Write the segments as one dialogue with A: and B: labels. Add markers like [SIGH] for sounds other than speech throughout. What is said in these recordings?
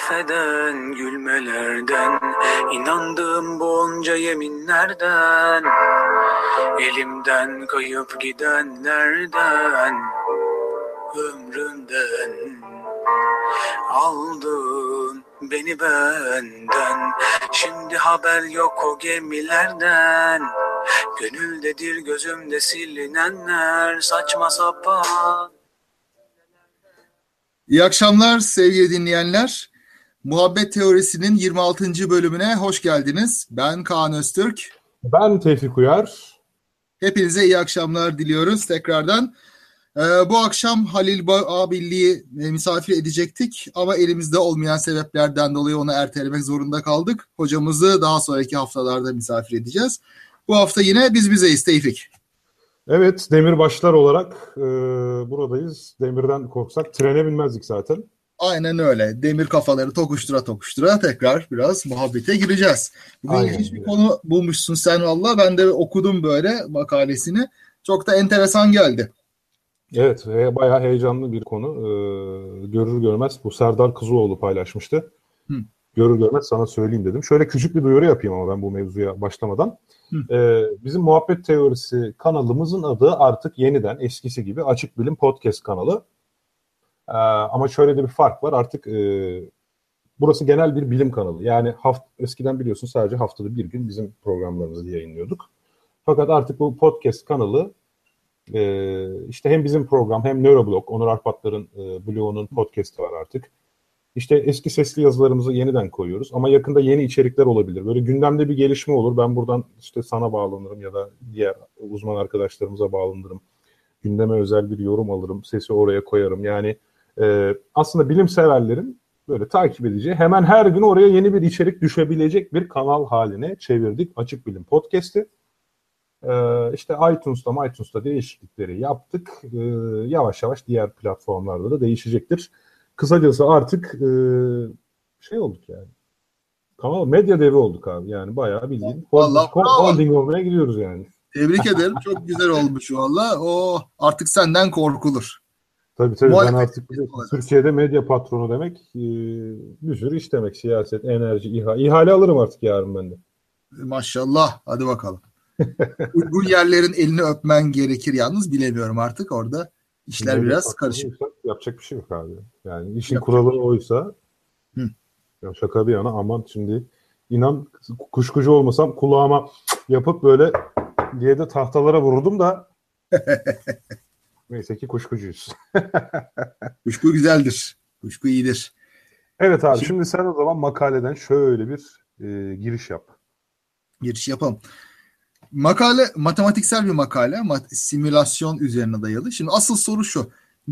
A: Mahveden gülmelerden inandığım bonca yeminlerden Elimden kayıp gidenlerden Ömrümden. Aldın beni benden Şimdi haber yok o gemilerden. Gönüldedir gözümde silinenler Saçma sapan.
B: İyi akşamlar sevgili dinleyenler. Muhabbet Teorisi'nin 26. bölümüne hoş geldiniz. Ben Kaan Öztürk.
C: Ben Tevfik Uyar.
B: Hepinize iyi akşamlar diliyoruz tekrardan. Ee, bu akşam Halil Abilli'yi e, misafir edecektik ama elimizde olmayan sebeplerden dolayı onu ertelemek zorunda kaldık. Hocamızı daha sonraki haftalarda misafir edeceğiz. Bu hafta yine biz bizeyiz Tevfik.
C: Evet, demirbaşlar olarak e, buradayız. Demirden korksak trene binmezdik zaten.
B: Aynen öyle. Demir kafaları tokuştura tokuştura tekrar biraz muhabbete gireceğiz. Bugün Aynen. ilginç bir konu bulmuşsun sen valla. Ben de okudum böyle makalesini. Çok da enteresan geldi.
C: Evet, bayağı heyecanlı bir konu. Ee, görür görmez bu Serdar Kızıoğlu paylaşmıştı. Hı. Görür görmez sana söyleyeyim dedim. Şöyle küçük bir duyuru yapayım ama ben bu mevzuya başlamadan. Ee, bizim Muhabbet Teorisi kanalımızın adı artık yeniden eskisi gibi Açık Bilim Podcast kanalı. Ee, ama şöyle de bir fark var artık e, burası genel bir bilim kanalı. Yani haft eskiden biliyorsun sadece haftada bir gün bizim programlarımızı yayınlıyorduk. Fakat artık bu podcast kanalı e, işte hem bizim program hem Neuroblog, Onur Arpatlar'ın e, blogunun podcast'i var artık. İşte eski sesli yazılarımızı yeniden koyuyoruz ama yakında yeni içerikler olabilir. Böyle gündemde bir gelişme olur. Ben buradan işte sana bağlanırım ya da diğer uzman arkadaşlarımıza bağlanırım. Gündeme özel bir yorum alırım. Sesi oraya koyarım. Yani e, aslında bilim severlerin böyle takip edeceği hemen her gün oraya yeni bir içerik düşebilecek bir kanal haline çevirdik Açık Bilim Podcast'i. Ee, işte iTunes'ta iTunes'ta değişiklikleri yaptık. Ee, yavaş yavaş diğer platformlarda da değişecektir. Kısacası artık e, şey olduk yani. Kanal medya devi olduk abi. Yani bayağı bildiğin
B: Vallahi
C: holding, holding olmaya gidiyoruz yani.
B: Tebrik ederim. Çok güzel olmuş valla. O artık senden korkulur.
C: Tabii tabii Muhalefet ben artık Türkiye'de medya patronu demek e, bir sürü iş demek. Siyaset, enerji, İHA. İhale alırım artık yarın ben de.
B: Maşallah. Hadi bakalım. [LAUGHS] Uygun yerlerin elini öpmen gerekir yalnız bilemiyorum artık orada. İşler Medya biraz karışık.
C: Yapacak bir şey yok abi. Yani işin Yapacak kuralı şey. oysa Hı. ya şaka bir yana aman şimdi inan kuşkucu olmasam kulağıma yapıp böyle diye de tahtalara vurdum da [LAUGHS] neyse ki kuşkucuyuz. [LAUGHS]
B: Kuşku güzeldir. Kuşku iyidir.
C: Evet abi şimdi, şimdi sen o zaman makaleden şöyle bir e, giriş yap.
B: Giriş yapalım. Makale matematiksel bir makale, simülasyon üzerine dayalı. Şimdi asıl soru şu.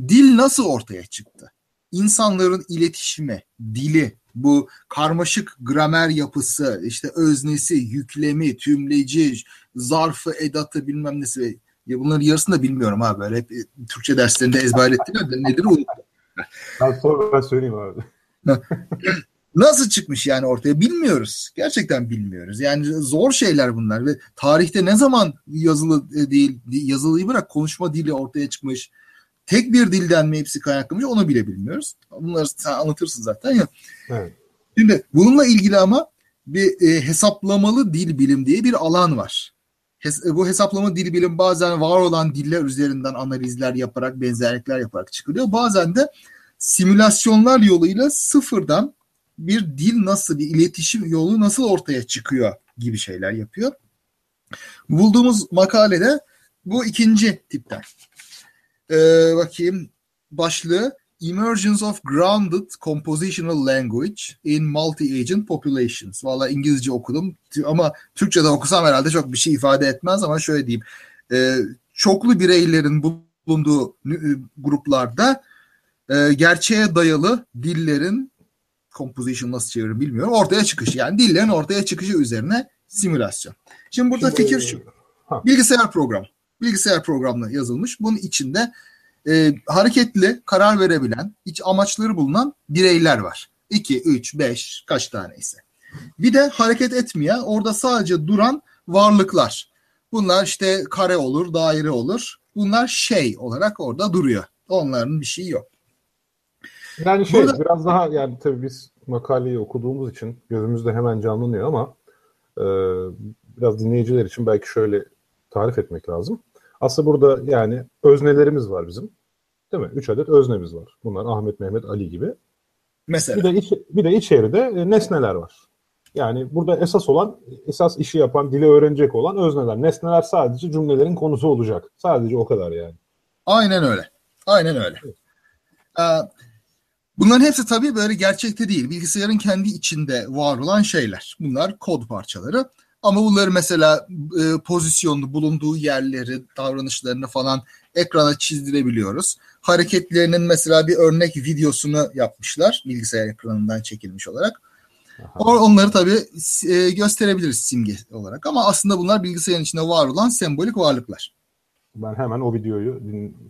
B: Dil nasıl ortaya çıktı? İnsanların iletişimi, dili, bu karmaşık gramer yapısı, işte öznesi, yüklemi, tümleci, zarfı, edatı bilmem nesi. Ya bunların yarısını da bilmiyorum abi. Böyle hep Türkçe derslerinde ezberlettiler de nedir unuttum.
C: Ben sonra ben söyleyeyim abi.
B: Nasıl çıkmış yani ortaya bilmiyoruz. Gerçekten bilmiyoruz. Yani zor şeyler bunlar ve tarihte ne zaman yazılı e, değil yazılıyı bırak konuşma dili ortaya çıkmış. Tek bir dilden mi hepsi kaynaklanmış onu bile bilmiyoruz. Bunları sen anlatırsın zaten ya. Evet. Şimdi bununla ilgili ama bir e, hesaplamalı dil bilim diye bir alan var. Hes bu hesaplama dil bilim bazen var olan diller üzerinden analizler yaparak benzerlikler yaparak çıkılıyor. Bazen de simülasyonlar yoluyla sıfırdan bir dil nasıl, bir iletişim yolu nasıl ortaya çıkıyor gibi şeyler yapıyor. Bulduğumuz makalede bu ikinci tipten. Ee, bakayım başlığı Emergence of Grounded Compositional Language in Multi-Agent Populations. Valla İngilizce okudum ama Türkçe'de okusam herhalde çok bir şey ifade etmez ama şöyle diyeyim. E, çoklu bireylerin bulunduğu e, gruplarda e, gerçeğe dayalı dillerin composition nasıl çevirir bilmiyorum. Ortaya çıkış yani dillerin ortaya çıkışı üzerine simülasyon. Şimdi burada Şimdi, fikir şu. Ha. Bilgisayar programı. Bilgisayar programına yazılmış. Bunun içinde e, hareketli karar verebilen, iç amaçları bulunan bireyler var. 2, 3, 5 kaç taneyse. Bir de hareket etmeyen, orada sadece duran varlıklar. Bunlar işte kare olur, daire olur. bunlar şey olarak orada duruyor. Onların bir şeyi yok.
C: Yani şey Burada, biraz daha yani tabii biz makaleyi okuduğumuz için gözümüzde hemen canlanıyor ama e, biraz dinleyiciler için belki şöyle tarif etmek lazım. Aslında burada yani öznelerimiz var bizim. Değil mi? Üç adet öznemiz var. Bunlar Ahmet, Mehmet, Ali gibi. Mesela. Bir de, iç, bir de içeride e, nesneler var. Yani burada esas olan, esas işi yapan, dili öğrenecek olan özneler. Nesneler sadece cümlelerin konusu olacak. Sadece o kadar yani.
B: Aynen öyle. Aynen öyle. Evet. Ee, bunların hepsi tabii böyle gerçekte değil. Bilgisayarın kendi içinde var olan şeyler. Bunlar kod parçaları. Ama bunları mesela e, pozisyonlu bulunduğu yerleri, davranışlarını falan ekrana çizdirebiliyoruz. Hareketlerinin mesela bir örnek videosunu yapmışlar bilgisayar ekranından çekilmiş olarak. Aha. Onları tabii e, gösterebiliriz simge olarak ama aslında bunlar bilgisayarın içinde var olan sembolik varlıklar.
C: Ben hemen o videoyu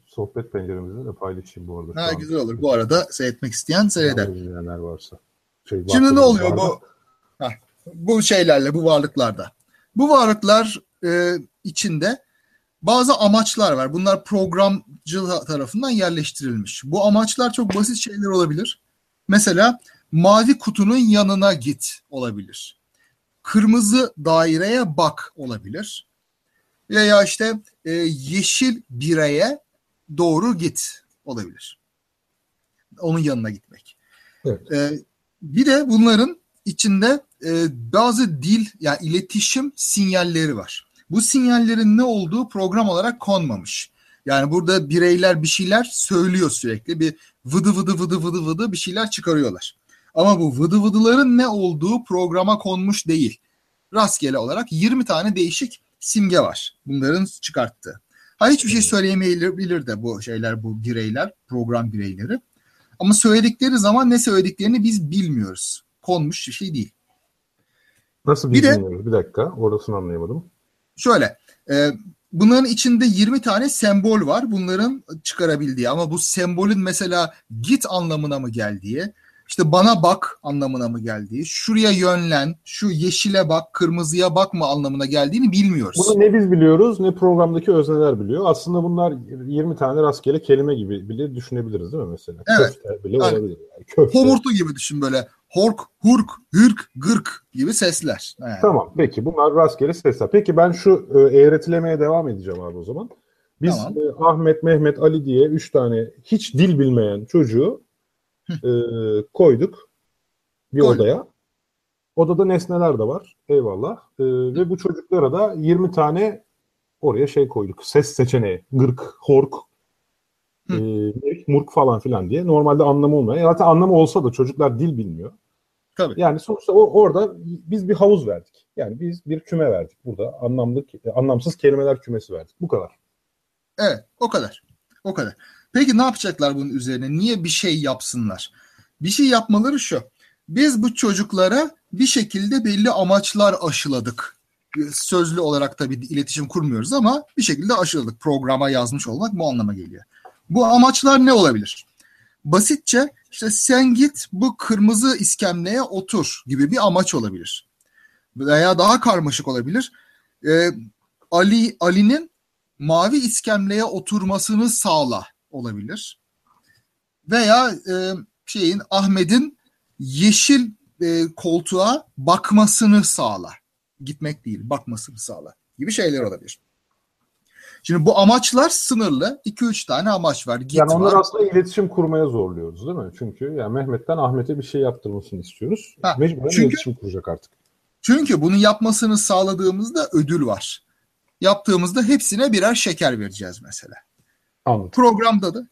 C: sohbet penceremizde de paylaşayım bu arada.
B: Ha, güzel olur. Bu arada seyretmek isteyen seyreder.
C: varsa.
B: Şey, Şimdi ne oluyor bu? Heh, bu şeylerle, bu varlıklarda. Bu varlıklar e, içinde bazı amaçlar var. Bunlar programcı tarafından yerleştirilmiş. Bu amaçlar çok basit şeyler olabilir. Mesela mavi kutunun yanına git olabilir. Kırmızı daireye bak olabilir. Veya işte e, yeşil bireye doğru git olabilir. Onun yanına gitmek. Evet. E, bir de bunların içinde e, bazı dil yani iletişim sinyalleri var. Bu sinyallerin ne olduğu program olarak konmamış. Yani burada bireyler bir şeyler söylüyor sürekli. Bir vıdı vıdı vıdı vıdı vıdı bir şeyler çıkarıyorlar. Ama bu vıdı vıdıların ne olduğu programa konmuş değil. Rastgele olarak 20 tane değişik simge var. Bunların çıkarttığı. Ha hiçbir şey söyleyemeyebilir de bu şeyler, bu bireyler, program bireyleri. Ama söyledikleri zaman ne söylediklerini biz bilmiyoruz. Konmuş bir şey değil.
C: Nasıl bir bilmiyoruz? Bir dakika, orasını anlayamadım.
B: Şöyle, e, bunların içinde 20 tane sembol var. Bunların çıkarabildiği ama bu sembolün mesela git anlamına mı geldiği, işte bana bak anlamına mı geldiği, şuraya yönlen, şu yeşile bak, kırmızıya bakma anlamına geldiğini bilmiyoruz.
C: Bunu ne biz biliyoruz ne programdaki özneler biliyor. Aslında bunlar 20 tane rastgele kelime gibi bile düşünebiliriz değil mi mesela?
B: Evet. Köfte bile yani, olabilir. Yani. Köfte. Homurtu gibi düşün böyle. Hork, hurk, hürk, gırk gibi sesler.
C: Yani. Tamam peki bunlar rastgele sesler. Peki ben şu e, eğretilemeye devam edeceğim abi o zaman. Biz tamam. e, Ahmet, Mehmet, Ali diye üç tane hiç dil bilmeyen çocuğu e, koyduk bir Koyduk. odaya. Odada nesneler de var. Eyvallah. E, ve bu çocuklara da 20 tane oraya şey koyduk. Ses seçeneği. Gırk, hork, e, murk falan filan diye. Normalde anlamı olmuyor. Zaten anlamı olsa da çocuklar dil bilmiyor. Tabii. Yani sonuçta o, orada biz bir havuz verdik. Yani biz bir küme verdik burada. Anlamlı, anlamsız kelimeler kümesi verdik. Bu kadar.
B: Evet o kadar. O kadar. Peki ne yapacaklar bunun üzerine? Niye bir şey yapsınlar? Bir şey yapmaları şu. Biz bu çocuklara bir şekilde belli amaçlar aşıladık. Sözlü olarak tabii iletişim kurmuyoruz ama bir şekilde aşıladık. Programa yazmış olmak bu anlama geliyor. Bu amaçlar ne olabilir? Basitçe işte sen git bu kırmızı iskemleye otur gibi bir amaç olabilir. Veya daha karmaşık olabilir. Ee, Ali Ali'nin mavi iskemleye oturmasını sağla olabilir. Veya e, şeyin Ahmet'in yeşil e, koltuğa bakmasını sağla. Gitmek değil, bakmasını sağla gibi şeyler olabilir. Şimdi bu amaçlar sınırlı. 2-3 tane amaç var.
C: Git yani onlar var. aslında iletişim kurmaya zorluyoruz değil mi? Çünkü yani Mehmet'ten Ahmet'e bir şey yaptırmasını istiyoruz. Ha, Mecburen çünkü, iletişim kuracak artık.
B: Çünkü bunu yapmasını sağladığımızda ödül var. Yaptığımızda hepsine birer şeker vereceğiz mesela. Anladım. Programda da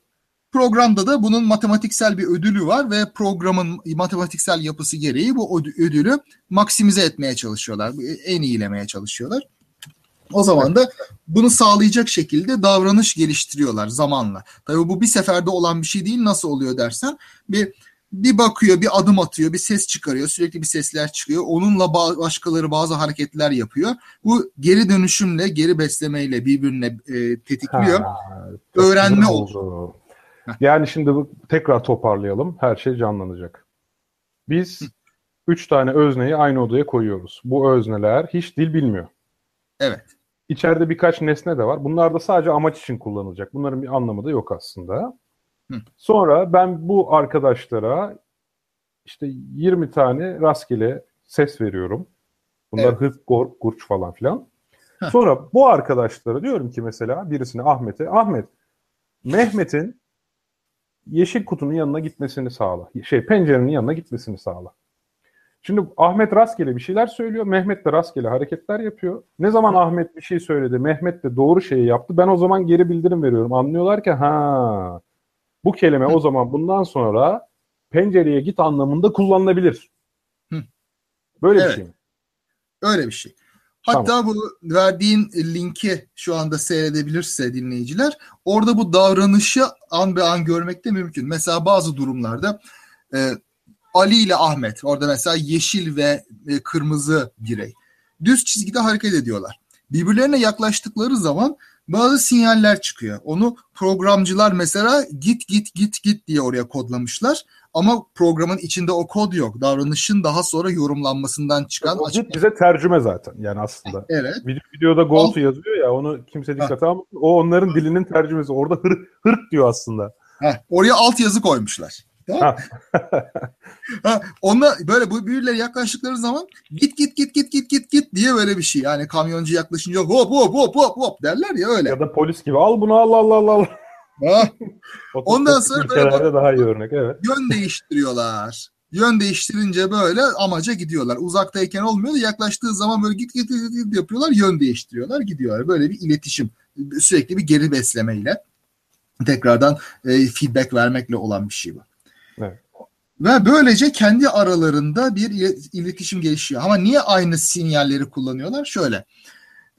B: programda da bunun matematiksel bir ödülü var ve programın matematiksel yapısı gereği bu ödülü maksimize etmeye çalışıyorlar. En iyilemeye çalışıyorlar. O zaman da bunu sağlayacak şekilde davranış geliştiriyorlar zamanla. Tabii bu bir seferde olan bir şey değil. Nasıl oluyor dersen bir bir bakıyor, bir adım atıyor, bir ses çıkarıyor. Sürekli bir sesler çıkıyor. Onunla başkaları bazı hareketler yapıyor. Bu geri dönüşümle, geri beslemeyle birbirine e, tetikliyor. Ha, Öğrenme oldu.
C: Yani şimdi bu, tekrar toparlayalım. Her şey canlanacak. Biz Hı. üç tane özneyi aynı odaya koyuyoruz. Bu özneler hiç dil bilmiyor.
B: Evet.
C: İçeride birkaç nesne de var. Bunlar da sadece amaç için kullanılacak. Bunların bir anlamı da yok aslında. Hı. Sonra ben bu arkadaşlara işte 20 tane rastgele ses veriyorum. Bunlar evet. hırs, gork, gurç falan filan. Sonra bu arkadaşlara diyorum ki mesela birisine Ahmet'e Ahmet Mehmet'in yeşil kutunun yanına gitmesini sağla. Şey pencerenin yanına gitmesini sağla. Şimdi Ahmet rastgele bir şeyler söylüyor. Mehmet de rastgele hareketler yapıyor. Ne zaman Ahmet bir şey söyledi, Mehmet de doğru şeyi yaptı. Ben o zaman geri bildirim veriyorum. Anlıyorlar ki ha bu kelime o zaman bundan sonra pencereye git anlamında kullanılabilir. Böyle evet. bir şey mi?
B: Öyle bir şey. Hatta tamam. bu verdiğin linki şu anda seyredebilirse dinleyiciler orada bu davranışı an be an görmek de mümkün. Mesela bazı durumlarda e, Ali ile Ahmet orada mesela yeşil ve e, kırmızı birey düz çizgide hareket ediyorlar. Birbirlerine yaklaştıkları zaman bazı sinyaller çıkıyor. Onu programcılar mesela git git git git diye oraya kodlamışlar. Ama programın içinde o kod yok. Davranışın daha sonra yorumlanmasından çıkan
C: o açık. bize tercüme zaten yani aslında.
B: Evet.
C: Videoda go to yazıyor ya onu kimse dikkate almıyor. O onların dilinin tercümesi. Orada hır, hırk diyor aslında.
B: Heh, oraya alt yazı koymuşlar. Tamam. ha, [LAUGHS] onunla böyle bu birbirleri yaklaştıkları zaman git git git git git git git diye böyle bir şey. Yani kamyoncu yaklaşınca hop hop hop hop hop derler ya öyle.
C: Ya da polis gibi al bunu al al al al. [LAUGHS]
B: Ondan sonra böyle
C: daha iyi örnek evet.
B: Yön değiştiriyorlar. Yön değiştirince böyle amaca gidiyorlar. Uzaktayken olmuyor da yaklaştığı zaman böyle git git git, git yapıyorlar. Yön değiştiriyorlar gidiyorlar. Böyle bir iletişim. Sürekli bir geri beslemeyle tekrardan e, feedback vermekle olan bir şey bu. Evet. Ve böylece kendi aralarında bir iletişim gelişiyor. Ama niye aynı sinyalleri kullanıyorlar? Şöyle.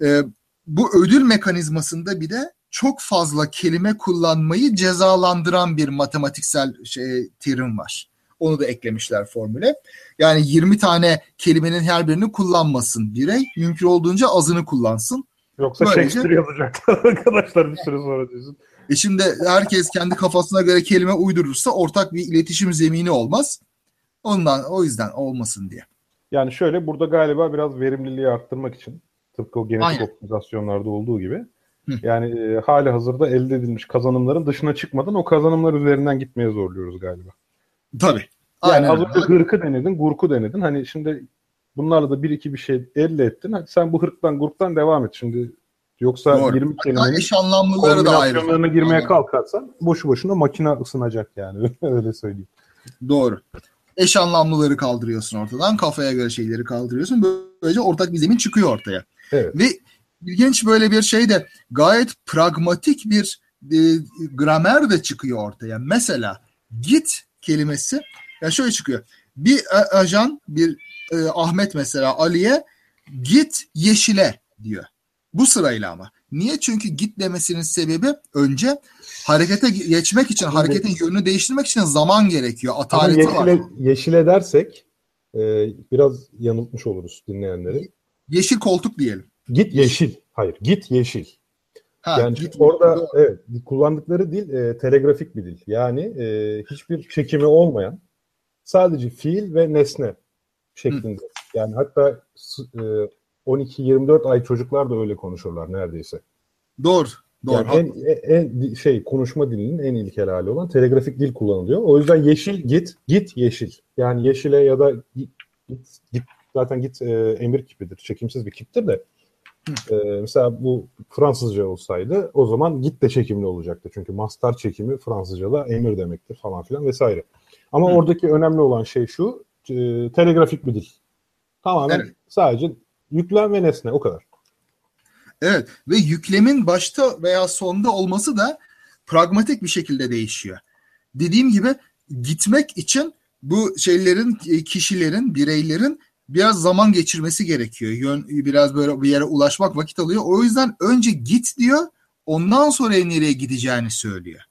B: E, bu ödül mekanizmasında bir de çok fazla kelime kullanmayı cezalandıran bir matematiksel şey, terim var. Onu da eklemişler formüle. Yani 20 tane kelimenin her birini kullanmasın birey. Mümkün olduğunca azını kullansın.
C: Yoksa Böylece, Shakespeare yazacaklar [LAUGHS] arkadaşlar bir süre sonra diyorsun.
B: E şimdi herkes kendi kafasına göre kelime uydurursa ortak bir iletişim zemini olmaz. Ondan o yüzden olmasın diye.
C: Yani şöyle burada galiba biraz verimliliği arttırmak için tıpkı o genetik Aynen. optimizasyonlarda olduğu gibi yani e, hali hazırda elde edilmiş kazanımların dışına çıkmadan o kazanımlar üzerinden gitmeye zorluyoruz galiba.
B: Tabii.
C: Yani Aynen. az önce hırkı denedin, gurku denedin. Hani şimdi bunlarla da bir iki bir şey elde ettin. Hadi sen bu hırktan, gurktan devam et. Şimdi yoksa Doğru. 20 kelimenin
B: eş anlamlıları da ayrı.
C: girmeye kalkarsan boşu boşuna makine ısınacak yani. [LAUGHS] Öyle söyleyeyim.
B: Doğru. Eş anlamlıları kaldırıyorsun ortadan. Kafaya göre şeyleri kaldırıyorsun. Böylece ortak bir zemin çıkıyor ortaya. Evet. Ve ilginç böyle bir şey de gayet pragmatik bir e, gramer de çıkıyor ortaya. Mesela git kelimesi ya şöyle çıkıyor. Bir ajan bir e, Ahmet mesela Ali'ye git yeşile diyor. Bu sırayla ama. Niye? Çünkü git demesinin sebebi önce harekete geçmek için, hareketin yönünü değiştirmek için zaman gerekiyor. Ataleti
C: yeşile, var. Yeşile dersek e, biraz yanıltmış oluruz dinleyenleri.
B: Yeşil koltuk diyelim.
C: Git yeşil. Hayır, git yeşil. Ha, yani git orada evet kullandıkları dil e, telegrafik bir dil. Yani e, hiçbir çekimi olmayan sadece fiil ve nesne şeklinde. Hı. Yani hatta e, 12-24 ay çocuklar da öyle konuşurlar neredeyse.
B: Doğru. Doğru.
C: Yani en, en şey konuşma dilinin en ilkel hali olan telegrafik dil kullanılıyor. O yüzden yeşil git, git yeşil. Yani yeşile ya da git, git, git zaten git e, emir kipidir. Çekimsiz bir kiptir de ee, mesela bu Fransızca olsaydı o zaman git de çekimli olacaktı. Çünkü mastar çekimi Fransızca'da emir demektir falan filan vesaire. Ama Hı. oradaki önemli olan şey şu e, telegrafik bir dil. Tamamen evet. sadece yüklem ve nesne o kadar.
B: Evet ve yüklemin başta veya sonda olması da pragmatik bir şekilde değişiyor. Dediğim gibi gitmek için bu şeylerin, kişilerin, bireylerin biraz zaman geçirmesi gerekiyor. Yön, biraz böyle bir yere ulaşmak vakit alıyor. O yüzden önce git diyor. Ondan sonra nereye gideceğini söylüyor.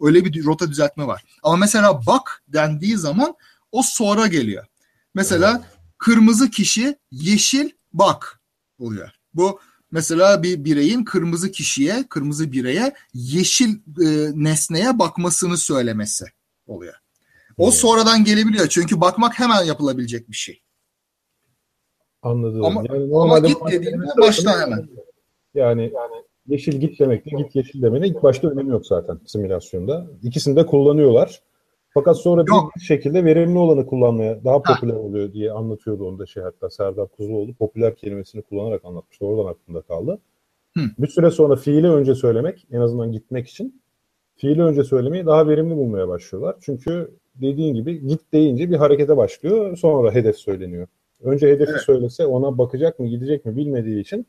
B: Öyle bir rota düzeltme var. Ama mesela bak dendiği zaman o sonra geliyor. Mesela kırmızı kişi yeşil bak oluyor. Bu mesela bir bireyin kırmızı kişiye, kırmızı bireye yeşil e, nesneye bakmasını söylemesi oluyor. O sonradan gelebiliyor. Çünkü bakmak hemen yapılabilecek bir şey.
C: Anladım.
B: Ama, yani ama git dediğinde baştan hemen.
C: Yani, yani yeşil git demekle git yeşil demenin ilk başta önemi yok zaten simülasyonda. İkisini de kullanıyorlar. Fakat sonra bir şekilde verimli olanı kullanmaya daha popüler oluyor diye anlatıyordu onu da şey hatta Serdar Kuzuoğlu popüler kelimesini kullanarak anlatmıştı. Oradan aklımda kaldı. Hı. Bir süre sonra fiili önce söylemek en azından gitmek için fiili önce söylemeyi daha verimli bulmaya başlıyorlar. Çünkü dediğin gibi git deyince bir harekete başlıyor sonra hedef söyleniyor. Önce hedefi evet. söylese ona bakacak mı gidecek mi bilmediği için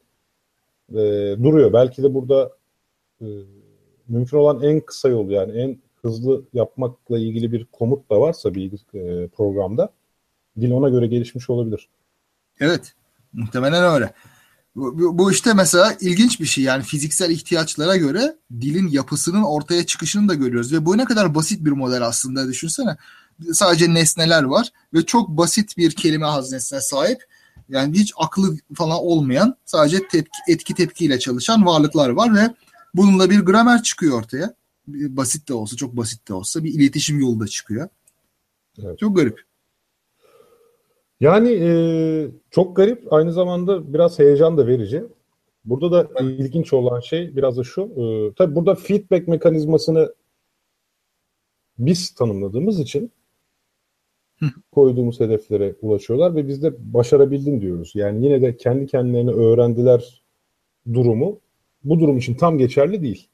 C: e, duruyor. Belki de burada e, mümkün olan en kısa yol yani en hızlı yapmakla ilgili bir komut da varsa bir e, programda dil ona göre gelişmiş olabilir.
B: Evet. Muhtemelen öyle. Bu, bu işte mesela ilginç bir şey yani fiziksel ihtiyaçlara göre dilin yapısının ortaya çıkışını da görüyoruz ve bu ne kadar basit bir model aslında düşünsene. Sadece nesneler var ve çok basit bir kelime haznesine sahip. Yani hiç aklı falan olmayan sadece tepki, etki tepkiyle çalışan varlıklar var ve bununla bir gramer çıkıyor ortaya. Basit de olsa çok basit de olsa bir iletişim yolu da çıkıyor. Evet. Çok garip.
C: Yani e, çok garip aynı zamanda biraz heyecan da verici. Burada da ilginç olan şey biraz da şu. E, tabii burada feedback mekanizmasını biz tanımladığımız için koyduğumuz hedeflere ulaşıyorlar ve biz de başarabildin diyoruz. Yani yine de kendi kendilerini öğrendiler durumu bu durum için tam geçerli değil.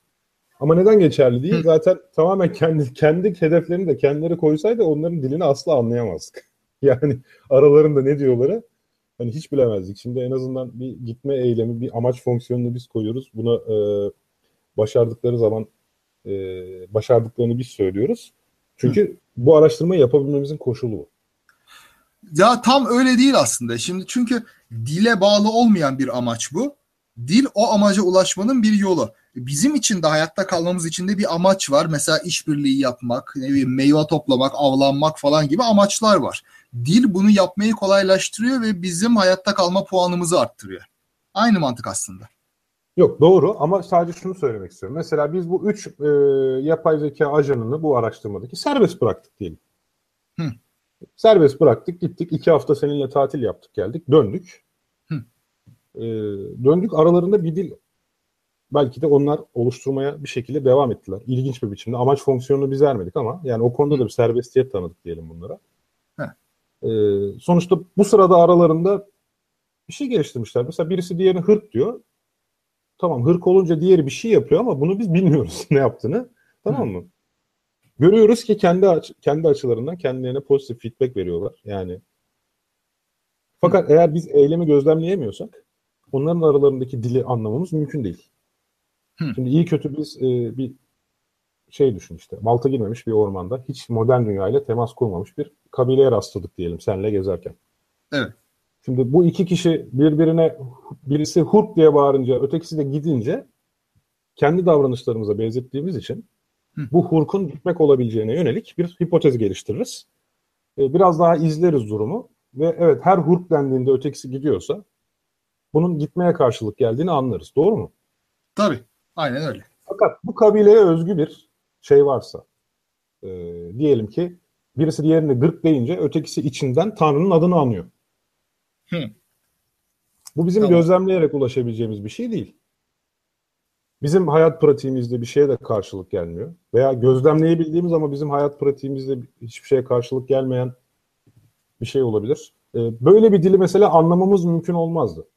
C: Ama neden geçerli değil? Zaten tamamen kendi kendi hedeflerini de kendileri koysaydı onların dilini asla anlayamazdık. [LAUGHS] Yani aralarında ne diyorları hani hiç bilemezdik. Şimdi en azından bir gitme eylemi, bir amaç fonksiyonunu biz koyuyoruz. Buna e, başardıkları zaman e, başardıklarını biz söylüyoruz. Çünkü Hı. bu araştırmayı yapabilmemizin koşulu bu.
B: Ya tam öyle değil aslında. Şimdi çünkü dile bağlı olmayan bir amaç bu. Dil o amaca ulaşmanın bir yolu. Bizim için de hayatta kalmamız için de bir amaç var. Mesela işbirliği yapmak, ne bileyim meyve toplamak, avlanmak falan gibi amaçlar var. Dil bunu yapmayı kolaylaştırıyor ve bizim hayatta kalma puanımızı arttırıyor. Aynı mantık aslında.
C: Yok doğru ama sadece şunu söylemek istiyorum. Mesela biz bu üç e, yapay zeka ajanını bu araştırmadaki serbest bıraktık diyelim. Hı. Serbest bıraktık gittik iki hafta seninle tatil yaptık geldik döndük. Hı. E, döndük aralarında bir dil belki de onlar oluşturmaya bir şekilde devam ettiler. İlginç bir biçimde. Amaç fonksiyonunu biz vermedik ama yani o konuda da bir serbestiyet tanıdık diyelim bunlara. E, sonuçta bu sırada aralarında bir şey geliştirmişler. Mesela birisi diğerine hırk diyor. Tamam hırk olunca diğeri bir şey yapıyor ama bunu biz bilmiyoruz [LAUGHS] ne yaptığını. Tamam mı? Görüyoruz ki kendi aç kendi açılarından kendilerine pozitif feedback veriyorlar. Yani fakat Hı. eğer biz eylemi gözlemleyemiyorsak onların aralarındaki dili anlamamız mümkün değil. Hı. Şimdi iyi kötü biz e, bir şey düşün işte. Balta girmemiş bir ormanda hiç modern dünyayla temas kurmamış bir kabileye rastladık diyelim senle gezerken.
B: Evet.
C: Şimdi bu iki kişi birbirine birisi hurk diye bağırınca ötekisi de gidince kendi davranışlarımıza benzettiğimiz için Hı. bu hurkun gitmek olabileceğine yönelik bir hipotez geliştiririz. Ee, biraz daha izleriz durumu ve evet her hurk dendiğinde ötekisi gidiyorsa bunun gitmeye karşılık geldiğini anlarız. Doğru mu?
B: Tabii. Aynen öyle.
C: Fakat bu kabileye özgü bir şey varsa e, diyelim ki birisi diğerini gırk deyince ötekisi içinden Tanrı'nın adını anıyor. Hı. Bu bizim tamam. gözlemleyerek ulaşabileceğimiz bir şey değil. Bizim hayat pratiğimizde bir şeye de karşılık gelmiyor. Veya gözlemleyebildiğimiz ama bizim hayat pratiğimizde hiçbir şeye karşılık gelmeyen bir şey olabilir. Ee, böyle bir dili mesela anlamamız mümkün olmazdı.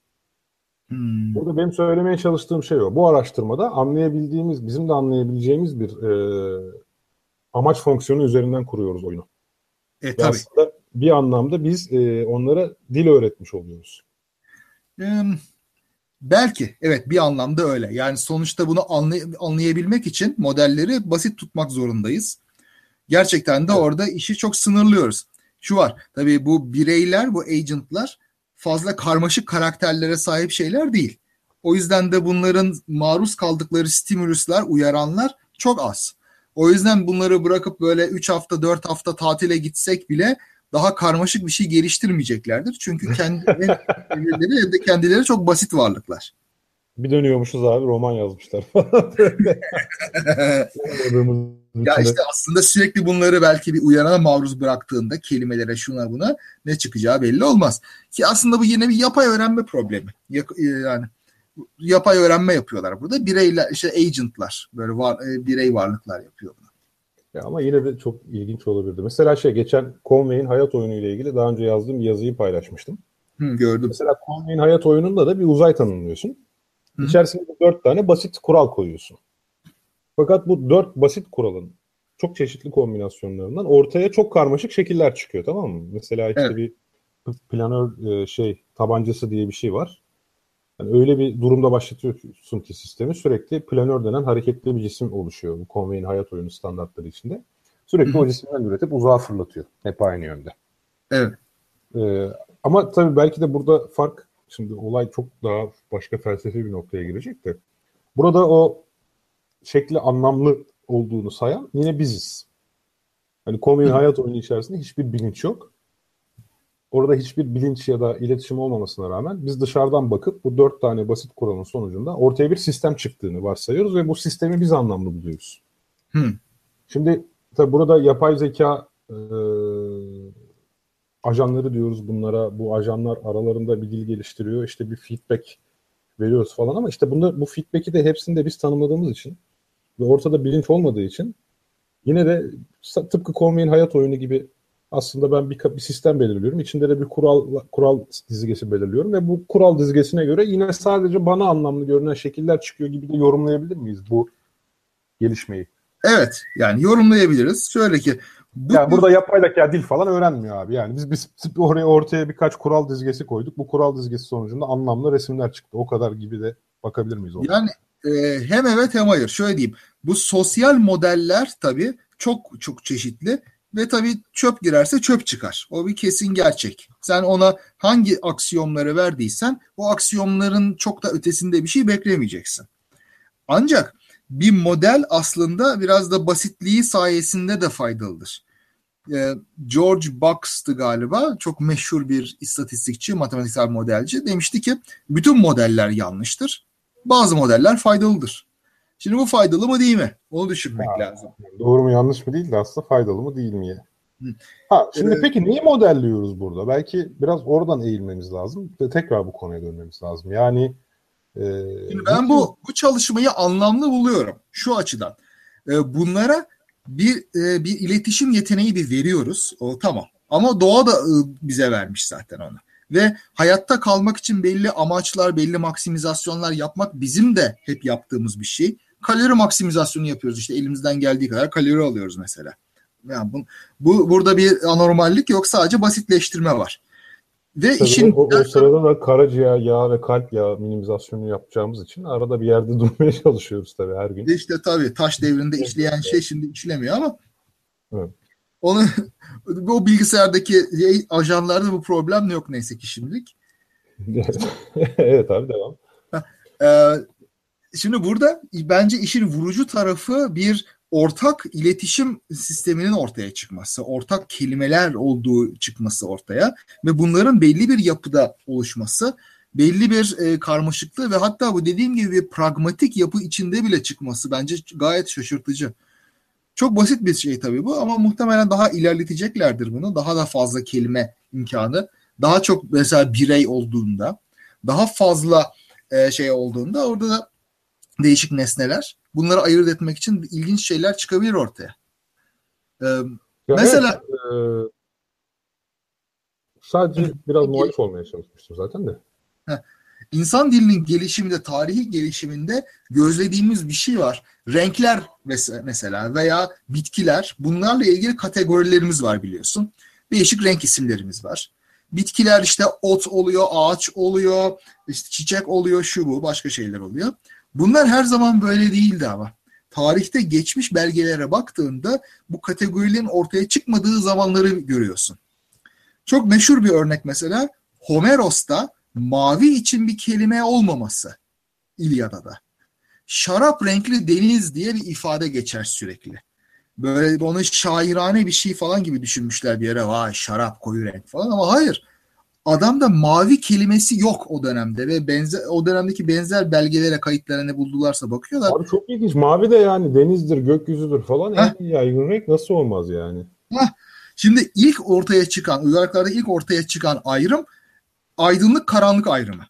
C: Hmm. Burada benim söylemeye çalıştığım şey o. Bu araştırmada anlayabildiğimiz, bizim de anlayabileceğimiz bir e, amaç fonksiyonu üzerinden kuruyoruz oyunu.
B: E, tabii.
C: Aslında bir anlamda biz e, onlara dil öğretmiş oluyoruz.
B: Hmm. Belki evet bir anlamda öyle. Yani sonuçta bunu anlay- anlayabilmek için modelleri basit tutmak zorundayız. Gerçekten de evet. orada işi çok sınırlıyoruz. Şu var tabii bu bireyler, bu agentlar fazla karmaşık karakterlere sahip şeyler değil. O yüzden de bunların maruz kaldıkları stimüluslar, uyaranlar çok az. O yüzden bunları bırakıp böyle 3 hafta 4 hafta tatile gitsek bile daha karmaşık bir şey geliştirmeyeceklerdir. Çünkü [LAUGHS] kendileri evde kendileri çok basit varlıklar.
C: Bir dönüyormuşuz abi roman yazmışlar. [LAUGHS]
B: ya işte aslında sürekli bunları belki bir uyarana maruz bıraktığında kelimelere şuna buna ne çıkacağı belli olmaz. Ki aslında bu yine bir yapay öğrenme problemi. E, yani yapay öğrenme yapıyorlar burada. Bireyler işte agentlar böyle var, e, birey varlıklar yapıyor bunu.
C: Ya ama yine de çok ilginç olabilirdi. Mesela şey geçen Conway'in hayat oyunu ile ilgili daha önce yazdığım bir yazıyı paylaşmıştım.
B: Hı, gördüm.
C: Mesela Conway'in hayat oyununda da bir uzay tanımlıyorsun. Hı. İçerisinde dört tane basit kural koyuyorsun. Fakat bu dört basit kuralın çok çeşitli kombinasyonlarından ortaya çok karmaşık şekiller çıkıyor tamam mı? Mesela işte evet. bir planör e, şey tabancası diye bir şey var. Yani öyle bir durumda başlatıyorsun ki sistemi sürekli planör denen hareketli bir cisim oluşuyor bu Conway'in hayat oyunu standartları içinde. Sürekli o cisimden üretip uzağa fırlatıyor. Hep aynı yönde.
B: Evet.
C: Ee, ama tabii belki de burada fark şimdi olay çok daha başka felsefi bir noktaya girecek de burada o şekli anlamlı olduğunu sayan yine biziz. Hani Conway'in hayat oyunu içerisinde hiçbir bilinç yok orada hiçbir bilinç ya da iletişim olmamasına rağmen biz dışarıdan bakıp bu dört tane basit kuralın sonucunda ortaya bir sistem çıktığını varsayıyoruz ve bu sistemi biz anlamlı buluyoruz.
B: Hmm.
C: Şimdi tabi burada yapay zeka e, ajanları diyoruz bunlara. Bu ajanlar aralarında bir dil geliştiriyor. İşte bir feedback veriyoruz falan ama işte bunda bu feedback'i de hepsini de biz tanımladığımız için ve ortada bilinç olmadığı için yine de tıpkı Conway'in hayat oyunu gibi aslında ben bir, bir sistem belirliyorum. İçinde de bir kural kural dizgesi belirliyorum ve bu kural dizgesine göre yine sadece bana anlamlı görünen şekiller çıkıyor gibi de yorumlayabilir miyiz bu gelişmeyi?
B: Evet yani yorumlayabiliriz. Şöyle ki
C: bu, yani burada yapay zeka dil falan öğrenmiyor abi. Yani biz, biz oraya ortaya birkaç kural dizgesi koyduk. Bu kural dizgesi sonucunda anlamlı resimler çıktı. O kadar gibi de bakabilir miyiz?
B: Ona? Yani e, hem evet hem hayır. Şöyle diyeyim. Bu sosyal modeller tabii çok çok çeşitli ve tabii çöp girerse çöp çıkar. O bir kesin gerçek. Sen ona hangi aksiyonları verdiysen o aksiyonların çok da ötesinde bir şey beklemeyeceksin. Ancak bir model aslında biraz da basitliği sayesinde de faydalıdır. Ee, George Box'tı galiba çok meşhur bir istatistikçi, matematiksel modelci demişti ki bütün modeller yanlıştır. Bazı modeller faydalıdır. Şimdi bu faydalı mı değil mi? Onu düşünmek ha, lazım.
C: Doğru mu yanlış mı değil de aslında faydalı mı değil mi? Ha, şimdi ee, peki neyi modelliyoruz burada? Belki biraz oradan eğilmemiz lazım ve tekrar bu konuya dönmemiz lazım. Yani
B: e, şimdi ben bu bu çalışmayı anlamlı buluyorum şu açıdan. E, bunlara bir e, bir iletişim yeteneği bir veriyoruz. O tamam. Ama doğa da e, bize vermiş zaten onu. Ve hayatta kalmak için belli amaçlar, belli maksimizasyonlar yapmak bizim de hep yaptığımız bir şey kalori maksimizasyonu yapıyoruz. İşte elimizden geldiği kadar kalori alıyoruz mesela. Yani bu, bu burada bir anormallik yok sadece basitleştirme var.
C: Ve tabii işin o, o sırada da karaciğer yağ ve kalp yağı minimizasyonu yapacağımız için arada bir yerde [LAUGHS] durmaya çalışıyoruz tabii her gün.
B: İşte tabii taş devrinde işleyen şey şimdi işlemiyor ama evet. Onu o bilgisayardaki ajanlarda bu problem yok neyse ki şimdilik. [LAUGHS]
C: evet abi devam.
B: Ee, Şimdi burada bence işin vurucu tarafı bir ortak iletişim sisteminin ortaya çıkması, ortak kelimeler olduğu çıkması ortaya ve bunların belli bir yapıda oluşması, belli bir e, karmaşıklığı ve hatta bu dediğim gibi bir pragmatik yapı içinde bile çıkması bence gayet şaşırtıcı. Çok basit bir şey tabii bu ama muhtemelen daha ilerleteceklerdir bunu. Daha da fazla kelime imkanı, daha çok mesela birey olduğunda, daha fazla e, şey olduğunda orada da değişik nesneler. Bunları ayırt etmek için ilginç şeyler çıkabilir ortaya. Ee, ya mesela evet, e,
C: sadece biraz muhalif olmaya çalışmıştım zaten de.
B: Heh, insan dilinin gelişiminde, tarihi gelişiminde gözlediğimiz bir şey var. Renkler mesela veya bitkiler bunlarla ilgili kategorilerimiz var biliyorsun. Değişik renk isimlerimiz var. Bitkiler işte ot oluyor, ağaç oluyor, işte çiçek oluyor, şu bu başka şeyler oluyor. Bunlar her zaman böyle değildi ama. Tarihte geçmiş belgelere baktığında bu kategorilerin ortaya çıkmadığı zamanları görüyorsun. Çok meşhur bir örnek mesela Homeros'ta mavi için bir kelime olmaması İlyada'da. Şarap renkli deniz diye bir ifade geçer sürekli. Böyle onu şairane bir şey falan gibi düşünmüşler bir yere. Vay şarap koyu renk falan ama hayır. Adamda mavi kelimesi yok o dönemde ve benzer o dönemdeki benzer belgelere kayıtlara ne buldularsa bakıyorlar.
C: Abi çok ilginç. Mavi de yani denizdir, gökyüzüdür falan Heh. en yaygın renk nasıl olmaz yani?
B: Heh. Şimdi ilk ortaya çıkan, uygarlıklarda ilk ortaya çıkan ayrım aydınlık karanlık ayrımı.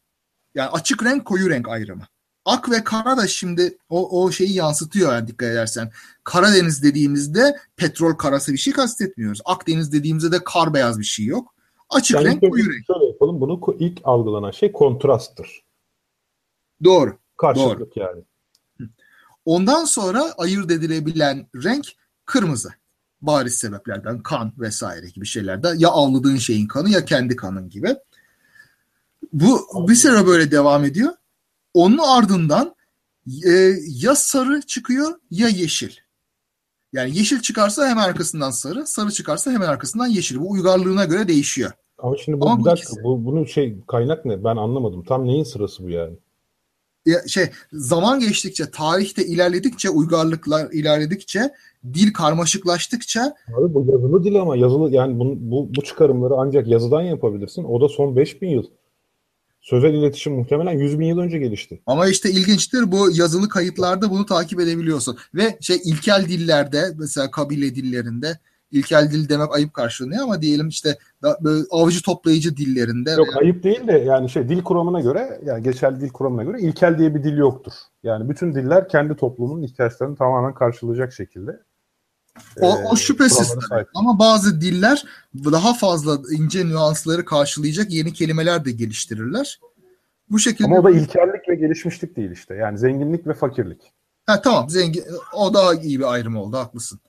B: Yani açık renk koyu renk ayrımı. Ak ve kara da şimdi o, o şeyi yansıtıyor yani dikkat edersen. Karadeniz dediğimizde petrol karası bir şey kastetmiyoruz. Akdeniz dediğimizde de kar beyaz bir şey yok. Açık
C: yani
B: renk koyu renk.
C: Şöyle yapalım bunu ilk algılanan şey kontrasttır.
B: Doğru.
C: Karşılık
B: Doğru.
C: yani.
B: Ondan sonra ayırt edilebilen renk kırmızı. Bariz sebeplerden kan vesaire gibi şeylerde ya avladığın şeyin kanı ya kendi kanın gibi. Bu bir süre böyle devam ediyor. Onun ardından e, ya sarı çıkıyor ya yeşil. Yani yeşil çıkarsa hemen arkasından sarı, sarı çıkarsa hemen arkasından yeşil. Bu uygarlığına göre değişiyor.
C: Ama şimdi bu
B: Ama
C: bir
B: bu
C: dakika
B: ikisi-
C: bu, bunun şey kaynak ne? Ben anlamadım. Tam neyin sırası bu yani?
B: Ya şey zaman geçtikçe, tarihte ilerledikçe, uygarlıklar ilerledikçe, dil karmaşıklaştıkça
C: Abi bu yazılı dil ama yazılı yani bunu, bu, bu çıkarımları ancak yazıdan yapabilirsin. O da son 5000 yıl. Sözel iletişim muhtemelen 100 bin yıl önce gelişti.
B: Ama işte ilginçtir bu yazılı kayıtlarda bunu takip edebiliyorsun. Ve şey ilkel dillerde mesela kabile dillerinde ilkel dil demek ayıp karşılanıyor ama diyelim işte da, böyle avcı toplayıcı dillerinde
C: Yok
B: veya-
C: ayıp değil de yani şey dil kuramına göre yani geçerli dil kuramına göre ilkel diye bir dil yoktur. Yani bütün diller kendi toplumunun ihtiyaçlarını tamamen karşılayacak şekilde.
B: O, o şüphesiz tabii.
C: sahip.
B: ama bazı diller daha fazla ince nüansları karşılayacak yeni kelimeler de geliştirirler. Bu şekilde
C: Ama o da ilkellik ve gelişmişlik değil işte. Yani zenginlik ve fakirlik.
B: Ha tamam zengin o daha iyi bir ayrım oldu haklısın.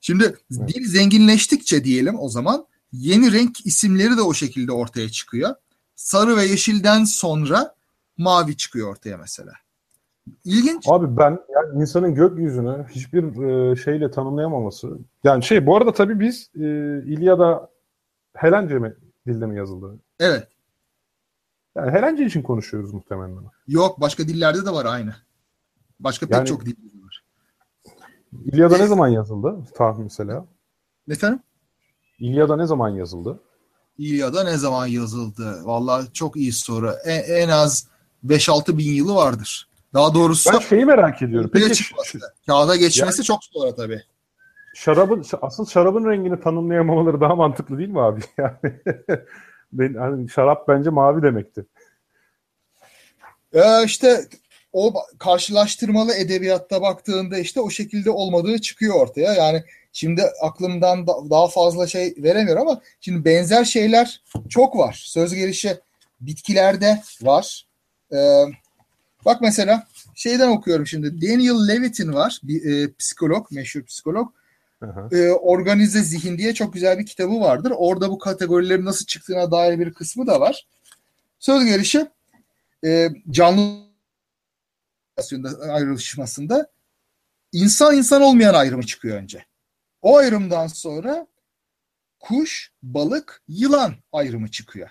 B: Şimdi dil zenginleştikçe diyelim o zaman yeni renk isimleri de o şekilde ortaya çıkıyor. Sarı ve yeşilden sonra mavi çıkıyor ortaya mesela. İlginç.
C: Abi ben yani insanın gökyüzünü hiçbir e, şeyle tanımlayamaması. Yani şey bu arada tabii biz e, İlyada Helence mi dilde mi yazıldı?
B: Evet.
C: Yani Helence için konuşuyoruz muhtemelen.
B: Yok başka dillerde de var aynı. Başka pek
C: Yani-
B: çok dil var.
C: İlyada ne zaman yazıldı? Tahmin mesela.
B: Efendim?
C: İlyada ne zaman yazıldı?
B: İlyada ne zaman yazıldı? Vallahi çok iyi soru. En, en az 5-6 bin yılı vardır. Daha doğrusu
C: Ben şeyi merak ediyorum. Peki
B: çıkması. Kağıda geçmesi çok sonra tabii.
C: şarabın asıl şarabın rengini tanımlayamamaları daha mantıklı değil mi abi? [LAUGHS] Yani ben, hani şarap bence mavi demekti.
B: Ee, işte o karşılaştırmalı edebiyatta baktığında işte o şekilde olmadığı çıkıyor ortaya. Yani şimdi aklımdan da- daha fazla şey veremiyorum ama şimdi benzer şeyler çok var. Söz gelişi bitkilerde var. Ee, bak mesela şeyden okuyorum şimdi. Daniel Levitin var. Bir e, psikolog, meşhur psikolog.
C: Hı hı.
B: E, Organize Zihin diye çok güzel bir kitabı vardır. Orada bu kategorilerin nasıl çıktığına dair bir kısmı da var. Söz gelişi e, canlı ayrışmasında insan insan olmayan ayrımı çıkıyor önce. O ayrımdan sonra kuş, balık, yılan ayrımı çıkıyor.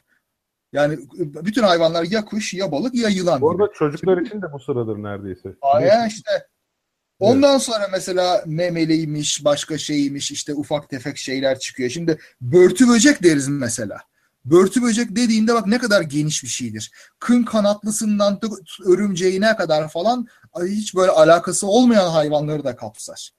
B: Yani bütün hayvanlar ya kuş ya balık ya yılan
C: Bu
B: gibi.
C: arada çocuklar için de bu sıradır neredeyse.
B: Aya işte ondan sonra mesela memeliymiş, başka şeymiş, işte ufak tefek şeyler çıkıyor. Şimdi börtü böcek deriz mesela. Börtü böcek dediğinde bak ne kadar geniş bir şeydir. Kın kanatlısından örümceğine kadar falan hiç böyle alakası olmayan hayvanları da kapsar.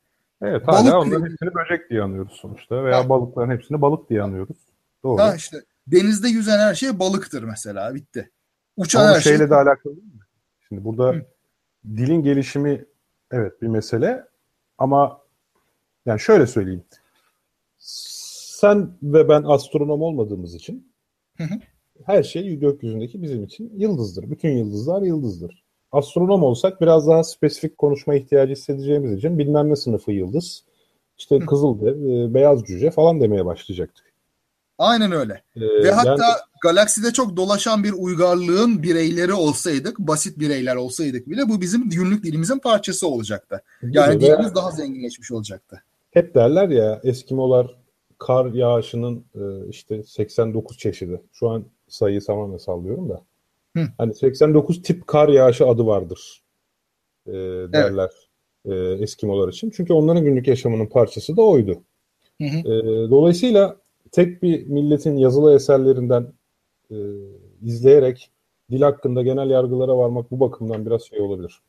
C: Evet
B: Balık
C: hala onların hepsini böcek diye anıyoruz sonuçta veya
B: Ha.
C: balıkların hepsini balık diye anıyoruz. Doğru.
B: Ha işte denizde yüzen her şey balıktır mesela bitti. Uçan
C: Ama
B: her şey
C: şeyle de alakalı değil mi? Şimdi burada
B: Hı.
C: dilin gelişimi evet bir mesele ama yani şöyle söyleyeyim. Sen ve ben astronom olmadığımız için
B: Hı hı.
C: her şey gökyüzündeki bizim için yıldızdır. Bütün yıldızlar yıldızdır. Astronom olsak biraz daha spesifik konuşma ihtiyacı hissedeceğimiz için bilmem ne sınıfı yıldız, işte kızıldev, e, beyaz cüce falan demeye başlayacaktık.
B: Aynen öyle.
C: E,
B: Ve hatta
C: yani-
B: galakside çok dolaşan bir uygarlığın bireyleri olsaydık, basit bireyler olsaydık bile bu bizim günlük dilimizin parçası olacaktı. Yani
C: Veya-
B: dilimiz daha zenginleşmiş olacaktı.
C: hep derler ya Eskimolar kar yağışının e, işte 89 çeşidi. Şu an sayıyı tamamen sallıyorum da.
B: Hı.
C: Hani 89 tip kar yağışı adı vardır e, derler e, Eskimolar için. Çünkü onların günlük yaşamının parçası da oydu.
B: Hı hı.
C: E, dolayısıyla tek bir milletin yazılı eserlerinden e, izleyerek dil hakkında genel yargılara varmak bu bakımdan biraz şey olabilir.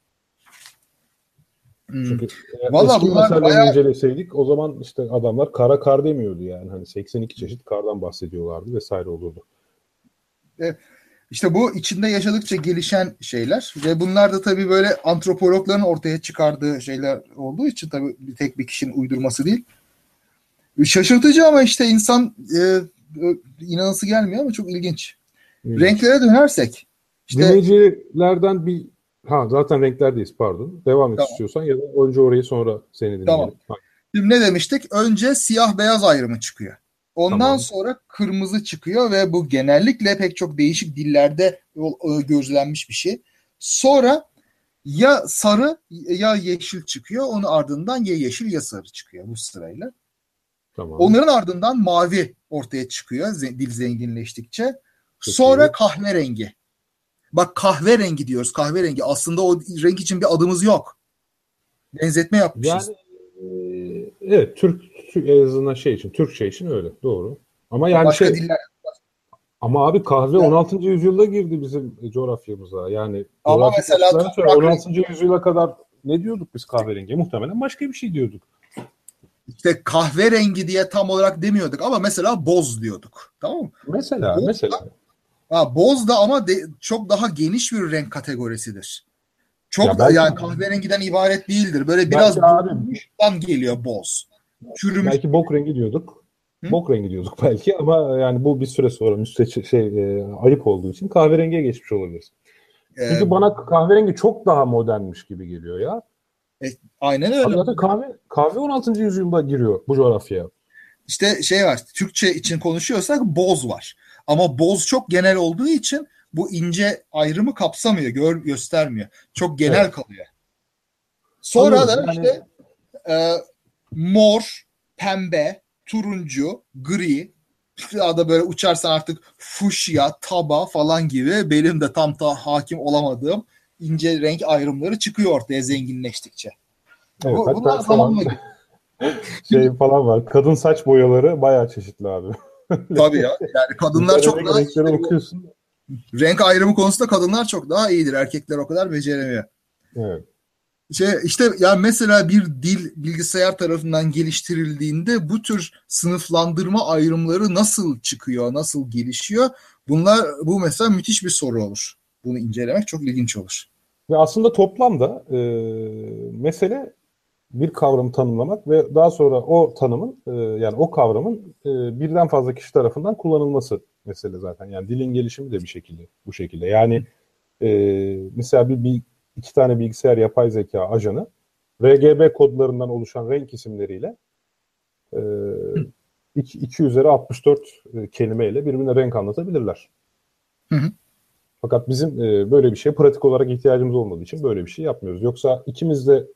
B: Hmm.
C: Çünkü
B: Vallahi
C: eski
B: bunlar bayağı-
C: inceleseydik o zaman işte adamlar kara kar demiyordu yani. Hani 82 çeşit kardan bahsediyorlardı vesaire olurdu.
B: İşte bu içinde yaşadıkça gelişen şeyler ve bunlar da tabii böyle antropologların ortaya çıkardığı şeyler olduğu için tabii bir tek bir kişinin uydurması değil. Şaşırtıcı ama işte insan e, inanası gelmiyor ama çok ilginç. Evet. Renklere dönersek.
C: Işte, Dinleyicilerden bir ha zaten renklerdeyiz pardon. Devam et tamam. istiyorsan ya da önce orayı sonra seni dinleyelim. Tamam.
B: Şimdi ne demiştik? Önce siyah beyaz ayrımı çıkıyor. Ondan tamam. sonra kırmızı çıkıyor ve bu genellikle pek çok değişik dillerde gözlenmiş bir şey. Sonra ya sarı ya yeşil çıkıyor. Onun ardından ya yeşil ya sarı çıkıyor bu sırayla. Tamam. Onların ardından mavi ortaya çıkıyor dil zenginleştikçe. Çok Sonra iyi. kahverengi. Bak kahverengi diyoruz kahverengi. Aslında o renk için bir adımız yok. Benzetme yapmışız.
C: Yani e, evet Türk en azından şey için Türkçe için öyle doğru. Ama yani Başka şey, diller ama abi kahve yani, 16. yüzyılda girdi bizim coğrafyamıza. Yani
B: ama mesela
C: toprak 16. yüzyıla kadar ne diyorduk biz kahverengi? Muhtemelen başka bir şey diyorduk.
B: İşte kahverengi diye tam olarak demiyorduk ama mesela boz diyorduk. Tamam mı?
C: Mesela boz mesela. Da,
B: ha, boz da ama de, çok daha geniş bir renk kategorisidir. Çok ya belki, yani kahverengiden ibaret değildir. Böyle biraz boğuştan geliyor boz.
C: Çürümüş. Belki bok rengi diyorduk. Hı? Bok rengi diyorduk [LAUGHS] belki ama yani bu bir süre sonra müsteç şey e, ayıp olduğu için kahverengiye geçmiş olabilir. Çünkü ee, bana kahverengi çok daha modernmiş gibi geliyor ya.
B: E, aynen öyle.
C: Zaten kahve, kahve 16. yüzyılda giriyor bu coğrafyaya.
B: İşte şey var, Türkçe için konuşuyorsak boz var. Ama boz çok genel olduğu için bu ince ayrımı kapsamıyor, gör, göstermiyor. Çok genel evet. kalıyor. Sonra Anladım. da işte yani... e, mor, pembe, turuncu, gri, ya da böyle uçarsan artık fuşya, taba falan gibi benim de tam da hakim olamadığım ince renk ayrımları çıkıyor ortaya zenginleştikçe.
C: Evet, Bu, bunlar zamanla [LAUGHS] şey falan var. Kadın saç boyaları bayağı çeşitli abi. [LAUGHS]
B: Tabii ya. Yani kadınlar çok daha renkleri okuyorsun. Renk ayrımı konusunda kadınlar çok daha iyidir. Erkekler o kadar beceremiyor.
C: Evet.
B: Şey işte yani mesela bir dil bilgisayar tarafından geliştirildiğinde bu tür sınıflandırma ayrımları nasıl çıkıyor, nasıl gelişiyor? Bunlar bu mesela müthiş bir soru olur. Bunu incelemek çok ilginç olur.
C: Ve aslında toplamda e, mesele bir kavramı tanımlamak ve daha sonra o tanımın e, yani o kavramın e, birden fazla kişi tarafından kullanılması mesele zaten. Yani dilin gelişimi de bir şekilde bu şekilde. Yani e, mesela bir, bir iki tane bilgisayar yapay zeka ajanı RGB kodlarından oluşan renk isimleriyle e, 2, 2 üzeri 64 e, kelimeyle birbirine renk anlatabilirler. Hı hı. Fakat bizim e, böyle bir şeye pratik olarak ihtiyacımız olmadığı için böyle bir şey yapmıyoruz. Yoksa ikimiz de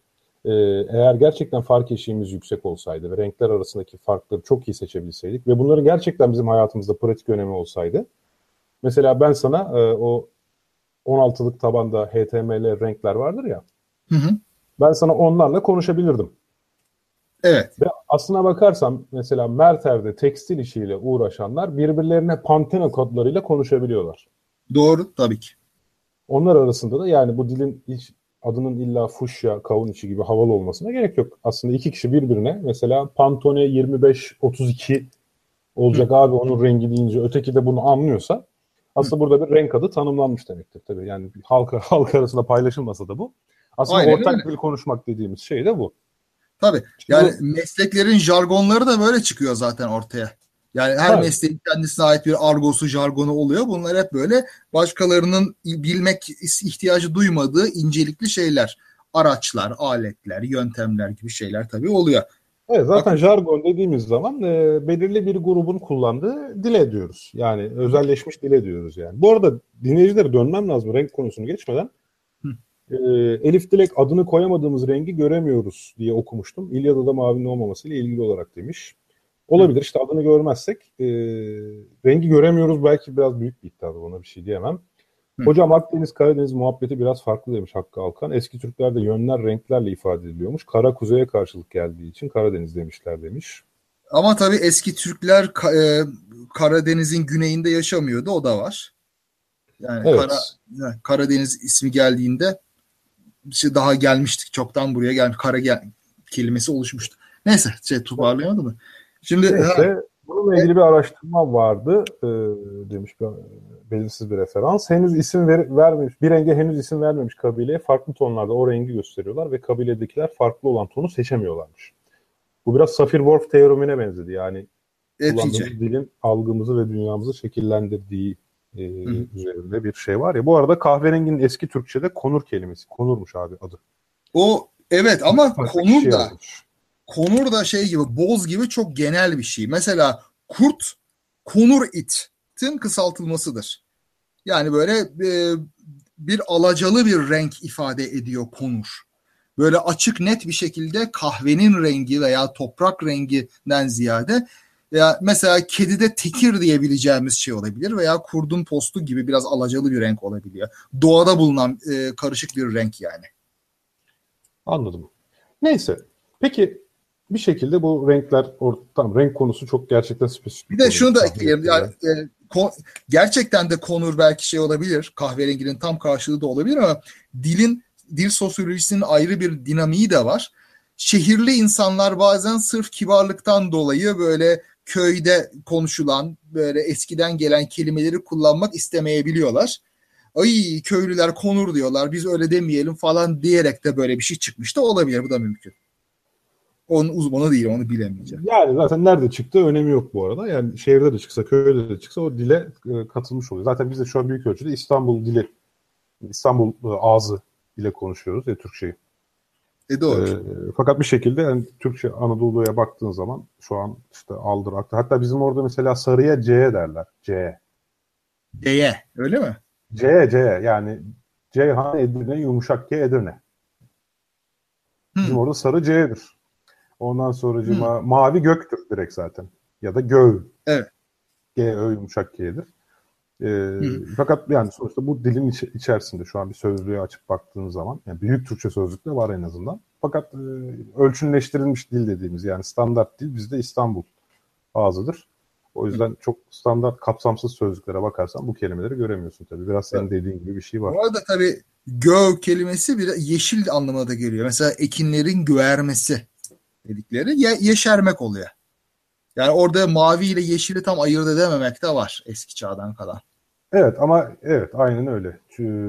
C: e, eğer gerçekten fark eşiğimiz yüksek olsaydı ve renkler arasındaki farkları çok iyi seçebilseydik ve bunların gerçekten bizim hayatımızda pratik önemi olsaydı mesela ben sana e, o 16'lık tabanda HTML renkler vardır ya hı hı. ben sana onlarla konuşabilirdim.
B: Evet.
C: Ve aslına bakarsam mesela Merter'de tekstil işiyle uğraşanlar birbirlerine Pantene kodlarıyla konuşabiliyorlar.
B: Doğru tabii ki.
C: Onlar arasında da yani bu dilin hiç adının illa fuşya, kavun içi gibi havalı olmasına gerek yok. Aslında iki kişi birbirine mesela Pantone 25-32 olacak Hı. abi onun rengi deyince öteki de bunu anlıyorsa aslında Hı. burada bir renk adı tanımlanmış demektir tabii. Yani halka [LAUGHS] halk arasında paylaşılmasa da bu. Aslında Aynen ortak öyle. dil konuşmak dediğimiz şey de bu.
B: Tabii. Yani bu, mesleklerin jargonları da böyle çıkıyor zaten ortaya. Yani her evet. mesleğin kendisine ait bir argosu, jargonu oluyor. Bunlar hep böyle başkalarının bilmek ihtiyacı duymadığı incelikli şeyler. Araçlar, aletler, yöntemler gibi şeyler tabii oluyor.
C: Evet zaten Bakın, jargon dediğimiz zaman e, belirli bir grubun kullandığı dile diyoruz. Yani özelleşmiş dile diyoruz yani. Bu arada dinleyicilere dönmem lazım renk konusunu geçmeden. E, Elif Dilek adını koyamadığımız rengi göremiyoruz diye okumuştum. İlyada'da mavinin olmamasıyla ilgili olarak demiş. Olabilir işte adını görmezsek. E, rengi göremiyoruz belki biraz büyük bir iddia ona bir şey diyemem. Hı. Hocam Akdeniz Karadeniz muhabbeti biraz farklı demiş Hakkı Alkan. Eski Türklerde yönler renklerle ifade ediliyormuş. Kara kuzeye karşılık geldiği için Karadeniz demişler demiş.
B: Ama tabii eski Türkler e, Karadeniz'in güneyinde yaşamıyordu o da var. Yani evet. Kara, yani Karadeniz ismi geldiğinde işte daha gelmiştik çoktan buraya gelmiş. Kara gel kelimesi oluşmuştu. Neyse şey toparlayamadı mı? Şimdi
C: Neyse, Bununla ilgili bir araştırma vardı e, demiş bir belirsiz bir referans. Henüz isim ver, vermemiş, bir renge henüz isim vermemiş kabileye farklı tonlarda o rengi gösteriyorlar ve kabiledekiler farklı olan tonu seçemiyorlarmış. Bu biraz Sapir-Whorf teoremine benzedi. Yani kullandığımız dilin algımızı ve dünyamızı şekillendirdiği e, üzerinde bir şey var ya. Bu arada kahverenginin eski Türkçe'de konur kelimesi. Konurmuş abi adı.
B: O evet ama konur şey da yazmış. Konur da şey gibi boz gibi çok genel bir şey. Mesela kurt konur itin kısaltılmasıdır. Yani böyle e, bir alacalı bir renk ifade ediyor konur. Böyle açık net bir şekilde kahvenin rengi veya toprak renginden ziyade veya mesela kedide tekir diyebileceğimiz şey olabilir veya kurdun postu gibi biraz alacalı bir renk olabiliyor. Doğada bulunan e, karışık bir renk yani.
C: Anladım. Neyse. Peki bir şekilde bu renkler tam renk konusu çok gerçekten spesifik.
B: Bir de şunu da ekleyelim. Yani, e, kon, gerçekten de konur belki şey olabilir. Kahverenginin tam karşılığı da olabilir ama dilin dil sosyolojisinin ayrı bir dinamiği de var. Şehirli insanlar bazen sırf kibarlıktan dolayı böyle köyde konuşulan böyle eskiden gelen kelimeleri kullanmak istemeyebiliyorlar. Ay köylüler konur diyorlar biz öyle demeyelim falan diyerek de böyle bir şey çıkmış da olabilir bu da mümkün. Onun uzmanı değil onu bilemeyeceğim.
C: Yani zaten nerede çıktı önemi yok bu arada. Yani şehirde de çıksa köyde de çıksa o dile e, katılmış oluyor. Zaten biz de şu an büyük ölçüde İstanbul dili İstanbul e, ağzı ile konuşuyoruz ya Türkçeyi.
B: E doğru.
C: E, fakat bir şekilde yani Türkçe Anadolu'ya baktığın zaman şu an işte aldır. Hatta bizim orada mesela sarıya C'ye derler. C.
B: C'ye öyle mi?
C: C C yani Ceyhan Edirne yumuşak G Edirne. Bizim hmm. orada sarı C'dir. Ondan sonra hmm. mavi göktür direkt zaten. Ya da göv.
B: Evet.
C: G Ö yumuşak G'dir. E, fakat yani sonuçta bu dilin iç, içerisinde şu an bir sözlüğe açıp baktığınız zaman yani büyük Türkçe sözlükte var en azından. Fakat e, ölçünleştirilmiş dil dediğimiz yani standart dil bizde İstanbul ağzıdır. O yüzden Hı. çok standart kapsamsız sözlüklere bakarsan bu kelimeleri göremiyorsun tabii. Biraz senin dediğin gibi bir şey var.
B: Bu arada tabii göv kelimesi bir yeşil anlamına da geliyor. Mesela ekinlerin göğermesi dedikleri ye- yeşermek oluyor. Yani orada mavi ile yeşili tam ayırt edememek de var eski çağdan kalan.
C: Evet ama evet aynen öyle.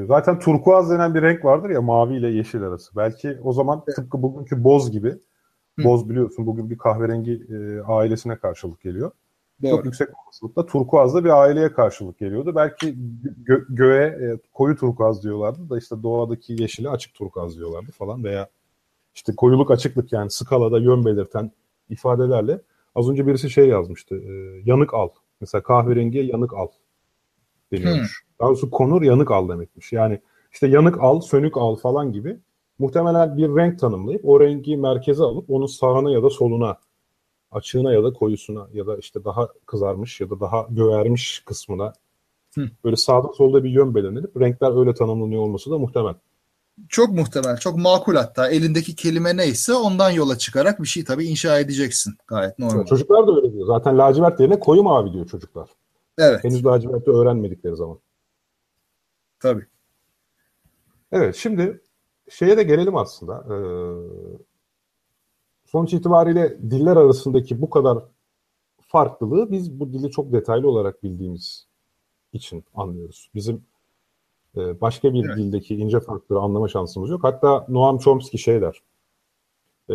C: Zaten turkuaz denen bir renk vardır ya mavi ile yeşil arası. Belki o zaman evet. tıpkı bugünkü boz gibi. Hı. Boz biliyorsun bugün bir kahverengi e, ailesine karşılık geliyor. Doğru. Çok yüksek olasılıkla turkuaz da bir aileye karşılık geliyordu. Belki gö göğe e, koyu turkuaz diyorlardı da işte doğadaki yeşile açık turkuaz diyorlardı falan veya işte koyuluk açıklık yani skalada yön belirten ifadelerle Az önce birisi şey yazmıştı. E, yanık al. Mesela kahverengiye yanık al deniyormuş. Hmm. Daha doğrusu konur yanık al demekmiş. Yani işte yanık al, sönük al falan gibi muhtemelen bir renk tanımlayıp o rengi merkeze alıp onun sağına ya da soluna açığına ya da koyusuna ya da işte daha kızarmış ya da daha göğermiş kısmına Hı. böyle sağda solda bir yön belirlenip renkler öyle tanımlanıyor olması da muhtemel.
B: Çok muhtemel, çok makul hatta. Elindeki kelime neyse ondan yola çıkarak bir şey tabii inşa edeceksin. Gayet normal.
C: Evet, çocuklar da öyle diyor. Zaten lacivert yerine koyu mavi diyor çocuklar.
B: Evet.
C: Henüz laciverti öğrenmedikleri zaman.
B: Tabii.
C: Evet, şimdi şeye de gelelim aslında. Ee, sonuç itibariyle diller arasındaki bu kadar farklılığı biz bu dili çok detaylı olarak bildiğimiz için anlıyoruz. Bizim başka bir evet. dildeki ince farkları anlama şansımız yok. Hatta Noam Chomsky şey der. E,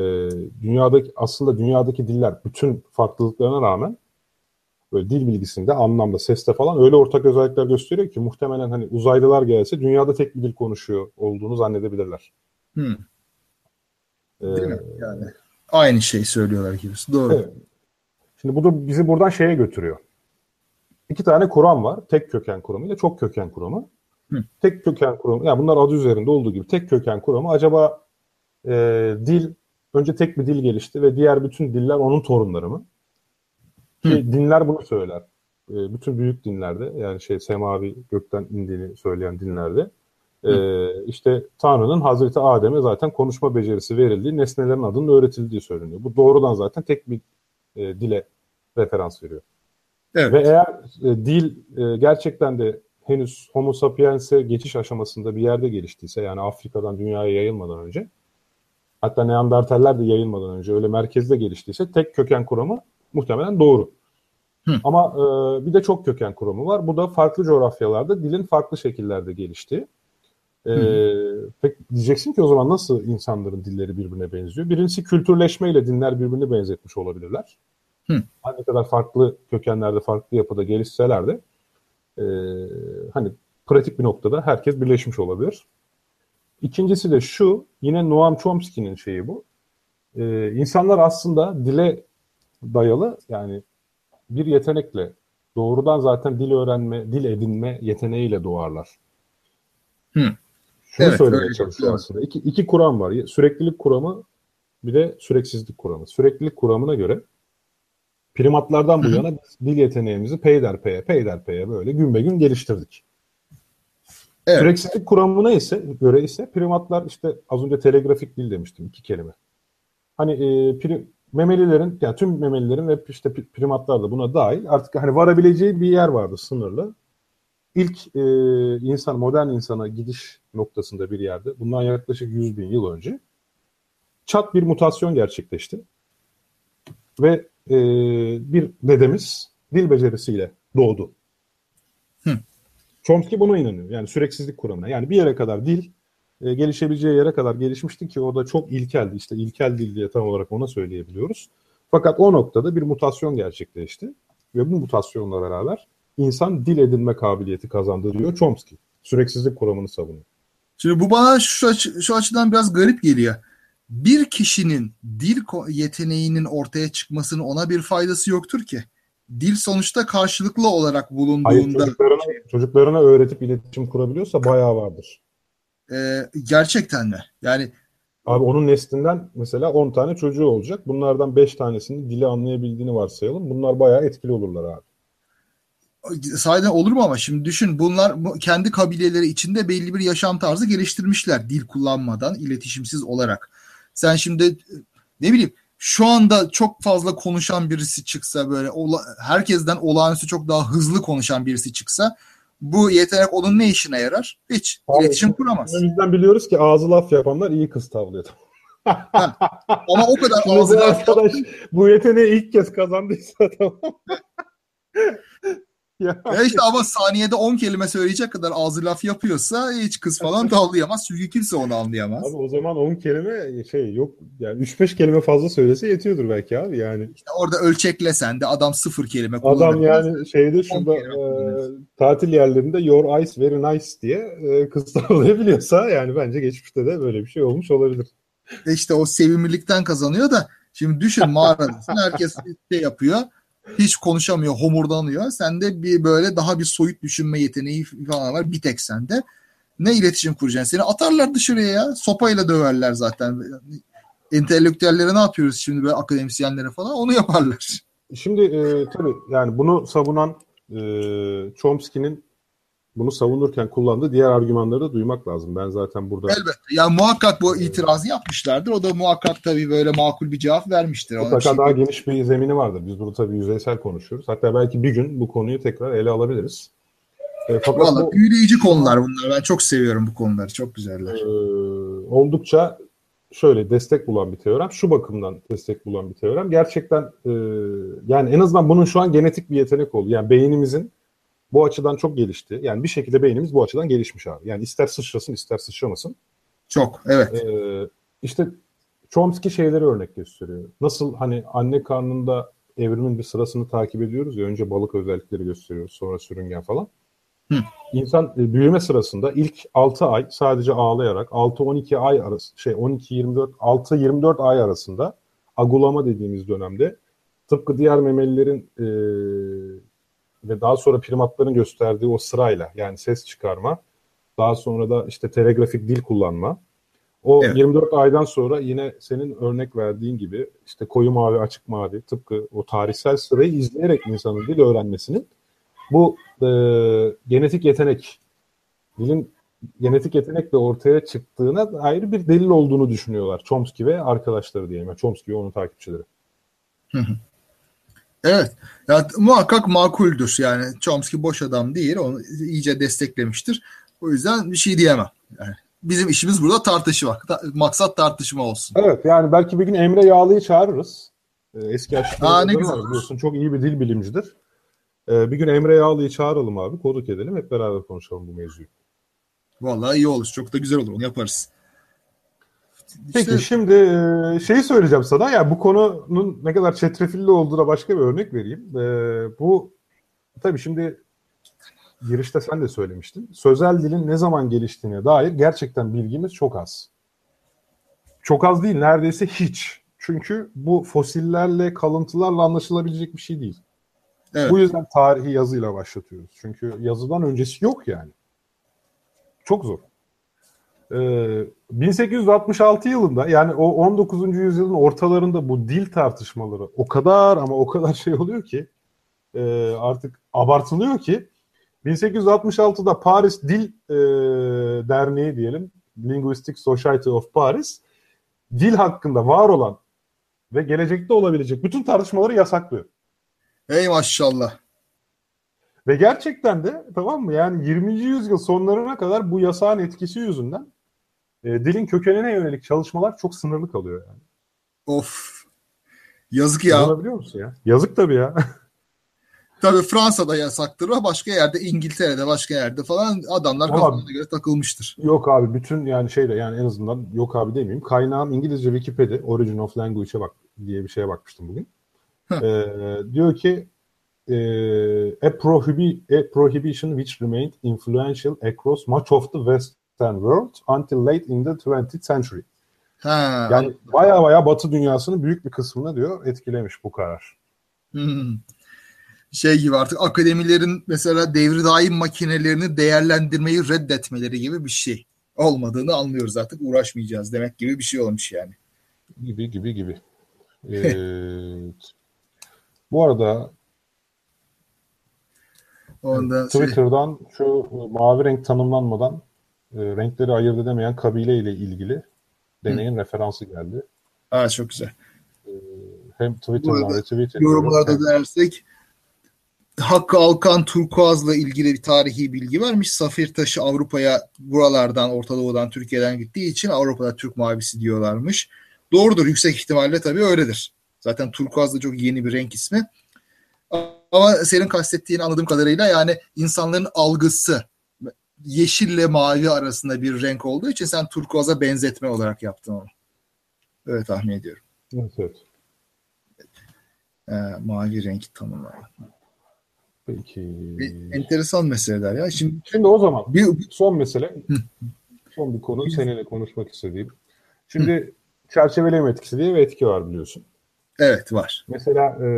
C: dünyadaki aslında dünyadaki diller bütün farklılıklarına rağmen böyle dil bilgisinde, anlamda, seste falan öyle ortak özellikler gösteriyor ki muhtemelen hani uzaylılar gelse dünyada tek bir dil konuşuyor olduğunu zannedebilirler.
B: Hmm. Değil mi? Yani aynı şey söylüyorlar gibi. Doğru. Evet.
C: Şimdi bu da bizi buradan şeye götürüyor. İki tane kuram var. Tek köken kuramı ile çok köken kuramı. Hı. Tek köken kuramı, yani bunlar adı üzerinde olduğu gibi tek köken kuramı acaba e, dil, önce tek bir dil gelişti ve diğer bütün diller onun torunları mı? Ki dinler bunu söyler. E, bütün büyük dinlerde yani şey semavi gökten indiğini söyleyen dinlerde e, işte Tanrı'nın Hazreti Adem'e zaten konuşma becerisi verildiği, nesnelerin adının öğretildiği söyleniyor. Bu doğrudan zaten tek bir e, dile referans veriyor. Evet. Ve eğer e, dil e, gerçekten de henüz Homo sapiens'e geçiş aşamasında bir yerde geliştiyse yani Afrika'dan dünyaya yayılmadan önce hatta Neandertaller de yayılmadan önce öyle merkezde geliştiyse tek köken kuramı muhtemelen doğru. Hı. Ama e, bir de çok köken kuramı var. Bu da farklı coğrafyalarda dilin farklı şekillerde geliştiği. E, pek diyeceksin ki o zaman nasıl insanların dilleri birbirine benziyor? Birincisi kültürleşmeyle dinler birbirini benzetmiş olabilirler. Hı. Ne kadar farklı kökenlerde, farklı yapıda gelişseler de e, hani pratik bir noktada herkes birleşmiş olabilir. İkincisi de şu, yine Noam Chomsky'nin şeyi bu. Ee, insanlar aslında dile dayalı yani bir yetenekle doğrudan zaten dil öğrenme, dil edinme yeteneğiyle doğarlar. Hı. Şunu evet, söylemeye çalışıyor aslında. İki, iki kuram var. Süreklilik kuramı bir de süreksizlik kuramı. Süreklilik kuramına göre primatlardan bu yana dil yeteneğimizi peyderpeye, peyderpeye böyle gün be gün geliştirdik. Evet. Süreksizlik kuramına ise göre ise primatlar işte az önce telegrafik dil demiştim iki kelime. Hani e, pri, memelilerin yani tüm memelilerin ve işte primatlar da buna dahil artık hani varabileceği bir yer vardı sınırlı. İlk e, insan modern insana gidiş noktasında bir yerde bundan yaklaşık 100 bin yıl önce çat bir mutasyon gerçekleşti. Ve e, bir dedemiz dil becerisiyle doğdu. Hı. Chomsky buna inanıyor. Yani süreksizlik kuramına. Yani bir yere kadar dil e, gelişebileceği yere kadar gelişmişti ki o da çok ilkeldi. İşte ilkel dil diye tam olarak ona söyleyebiliyoruz. Fakat o noktada bir mutasyon gerçekleşti. Ve bu mutasyonla beraber insan dil edinme kabiliyeti kazandı diyor Chomsky. Süreksizlik kuramını savunuyor.
B: Şimdi bu bana şu, açı, şu açıdan biraz garip geliyor. Bir kişinin dil yeteneğinin ortaya çıkmasının ona bir faydası yoktur ki dil sonuçta karşılıklı olarak bulunduğunda Hayır,
C: çocuklarına, çocuklarına öğretip iletişim kurabiliyorsa bayağı vardır.
B: Ee, gerçekten mi? Yani
C: Abi onun neslinden mesela 10 tane çocuğu olacak. Bunlardan 5 tanesinin dili anlayabildiğini varsayalım. Bunlar bayağı etkili olurlar abi.
B: Sahiden olur mu ama şimdi düşün bunlar kendi kabileleri içinde belli bir yaşam tarzı geliştirmişler dil kullanmadan iletişimsiz olarak. Sen şimdi ne bileyim şu anda çok fazla konuşan birisi çıksa böyle ola, herkesten olağanüstü çok daha hızlı konuşan birisi çıksa bu yetenek onun ne işine yarar? Hiç. Abi, İletişim kuramaz.
C: O yüzden biliyoruz ki ağzı laf yapanlar iyi kız tavlıyor.
B: Ama o kadar [LAUGHS] ağzı
C: laf arkadaş bu yeteneği ilk kez kazandıysa tamam. [LAUGHS]
B: ya. işte ama saniyede 10 kelime söyleyecek kadar ağzı laf yapıyorsa hiç kız falan tavlayamaz. Çünkü kimse onu anlayamaz.
C: Abi o zaman 10 kelime şey yok yani 3-5 kelime fazla söylese yetiyordur belki abi yani.
B: İşte orada ölçeklesen de adam sıfır kelime
C: kullanır. Adam yani şeyde şurada e, tatil yerlerinde your eyes very nice diye e, kız tavlayabiliyorsa yani bence geçmişte de böyle bir şey olmuş olabilir.
B: E işte o sevimlilikten kazanıyor da şimdi düşün mağaradasın herkes şey yapıyor hiç konuşamıyor, homurdanıyor. Sende bir böyle daha bir soyut düşünme yeteneği falan var. Bir tek sende. Ne iletişim kuracaksın? Seni atarlar dışarıya ya. Sopayla döverler zaten. Entelektüellere ne yapıyoruz şimdi böyle akademisyenlere falan? Onu yaparlar.
C: Şimdi e, tabii yani bunu savunan e, Chomsky'nin bunu savunurken kullandığı diğer argümanları da duymak lazım. Ben zaten burada...
B: Elbette. Yani muhakkak bu itirazı yapmışlardır. O da muhakkak tabii böyle makul bir cevap vermiştir.
C: Mutlaka şey daha geniş bir zemini vardır. Biz burada tabii yüzeysel konuşuyoruz. Hatta belki bir gün bu konuyu tekrar ele alabiliriz.
B: E, fakat Vallahi bu, büyüleyici konular bunlar. Ben çok seviyorum bu konuları. Çok güzeller. E,
C: oldukça şöyle destek bulan bir teorem. Şu bakımdan destek bulan bir teorem. Gerçekten e, yani en azından bunun şu an genetik bir yetenek oldu. Yani beynimizin bu açıdan çok gelişti. Yani bir şekilde beynimiz bu açıdan gelişmiş abi. Yani ister sıçrasın ister sıçramasın.
B: Çok evet.
C: Ee, işte Chomsky şeyleri örnek gösteriyor. Nasıl hani anne karnında evrimin bir sırasını takip ediyoruz ya önce balık özellikleri gösteriyoruz sonra sürüngen falan. Hı. İnsan e, büyüme sırasında ilk 6 ay sadece ağlayarak 6-12 ay arası şey 12-24 6-24 ay arasında agulama dediğimiz dönemde tıpkı diğer memelilerin e, ve daha sonra primatların gösterdiği o sırayla yani ses çıkarma, daha sonra da işte telegrafik dil kullanma. O evet. 24 aydan sonra yine senin örnek verdiğin gibi işte koyu mavi, açık mavi tıpkı o tarihsel sırayı izleyerek insanın dil öğrenmesinin bu e, genetik yetenek, dilin genetik yetenekle ortaya çıktığına ayrı bir delil olduğunu düşünüyorlar. Chomsky ve arkadaşları diyelim. Yani Chomsky ve onun takipçileri.
B: Hı hı. Evet. Ya, muhakkak makuldür. Yani Chomsky boş adam değil. Onu iyice desteklemiştir. O yüzden bir şey diyemem. Yani bizim işimiz burada tartışma. Ta- maksat tartışma olsun.
C: Evet yani belki bir gün Emre Yağlı'yı çağırırız. Ee, eski aşkı biliyorsun çok iyi bir dil bilimcidir. Ee, bir gün Emre Yağlı'yı çağıralım abi. Konuk edelim. Hep beraber konuşalım bu mevzuyu.
B: Vallahi iyi olur. Çok da güzel olur. Onu yaparız.
C: Peki şimdi e, şeyi söyleyeceğim sana. Yani bu konunun ne kadar çetrefilli olduğuna başka bir örnek vereyim. Ee, bu tabii şimdi girişte sen de söylemiştin. Sözel dilin ne zaman geliştiğine dair gerçekten bilgimiz çok az. Çok az değil, neredeyse hiç. Çünkü bu fosillerle, kalıntılarla anlaşılabilecek bir şey değil. Evet. Bu yüzden tarihi yazıyla başlatıyoruz. Çünkü yazıdan öncesi yok yani. Çok zor. Ee, 1866 yılında yani o 19. yüzyılın ortalarında bu dil tartışmaları o kadar ama o kadar şey oluyor ki e, artık abartılıyor ki 1866'da Paris Dil e, Derneği diyelim Linguistic Society of Paris dil hakkında var olan ve gelecekte olabilecek bütün tartışmaları yasaklıyor.
B: Ey maşallah.
C: Ve gerçekten de tamam mı yani 20. yüzyıl sonlarına kadar bu yasağın etkisi yüzünden e, dilin kökenine yönelik çalışmalar çok sınırlı kalıyor yani.
B: Of. Yazık ya.
C: Olabiliyor musun ya? Yazık tabii ya. [LAUGHS]
B: Tabii Fransa'da yasaktır ama başka yerde İngiltere'de başka yerde falan adamlar kafalarına göre takılmıştır.
C: Yok abi bütün yani şeyde yani en azından yok abi demeyeyim. Kaynağım İngilizce Wikipedia Origin of Language'e bak diye bir şeye bakmıştım bugün. ee, diyor ki e, a, prohibi, a prohibition which remained influential across much of the Western world until late in the 20th century. Ha, yani baya baya Batı dünyasının büyük bir kısmını diyor etkilemiş bu karar.
B: Hmm şey gibi artık akademilerin mesela devri daim makinelerini değerlendirmeyi reddetmeleri gibi bir şey olmadığını anlıyoruz artık uğraşmayacağız demek gibi bir şey olmuş yani.
C: Gibi gibi gibi. [LAUGHS] Evet. Bu arada Onda Twitter'dan şey... şu mavi renk tanımlanmadan e, renkleri ayırt edemeyen kabile ile ilgili deneyin Hı. referansı geldi.
B: Aa çok güzel.
C: E, hem Twitter'dan
B: retweet ediyorum. Yorumlarda hem... dersek Hakkı Alkan Turkuaz'la ilgili bir tarihi bilgi varmış. Safir taşı Avrupa'ya buralardan, Orta Doğu'dan, Türkiye'den gittiği için Avrupa'da Türk mavisi diyorlarmış. Doğrudur. Yüksek ihtimalle tabii öyledir. Zaten turkuaz da çok yeni bir renk ismi. Ama senin kastettiğin anladığım kadarıyla yani insanların algısı yeşille mavi arasında bir renk olduğu için sen turkuaza benzetme olarak yaptın onu. Öyle tahmin ediyorum.
C: Evet. evet.
B: Ee, mavi renk tanımı.
C: Peki.
B: enteresan meseleler ya. Şimdi,
C: Şimdi o zaman bir son mesele. son bir konu seninle konuşmak istediğim. Şimdi çerçeveleme etkisi diye bir etki var biliyorsun.
B: Evet var.
C: Mesela e,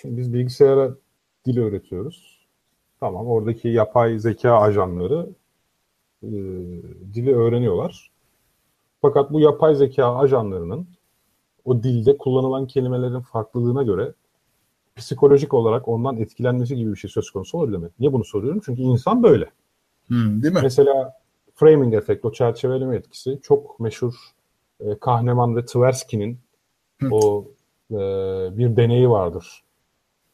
C: şimdi biz bilgisayara dil öğretiyoruz. Tamam oradaki yapay zeka ajanları e, dili öğreniyorlar. Fakat bu yapay zeka ajanlarının o dilde kullanılan kelimelerin farklılığına göre psikolojik olarak ondan etkilenmesi gibi bir şey söz konusu olabilir mi? Niye bunu soruyorum? Çünkü insan böyle.
B: Hmm, değil mi?
C: Mesela framing efekt, o çerçeveleme etkisi çok meşhur e, Kahneman ve Tversky'nin o e, bir deneyi vardır.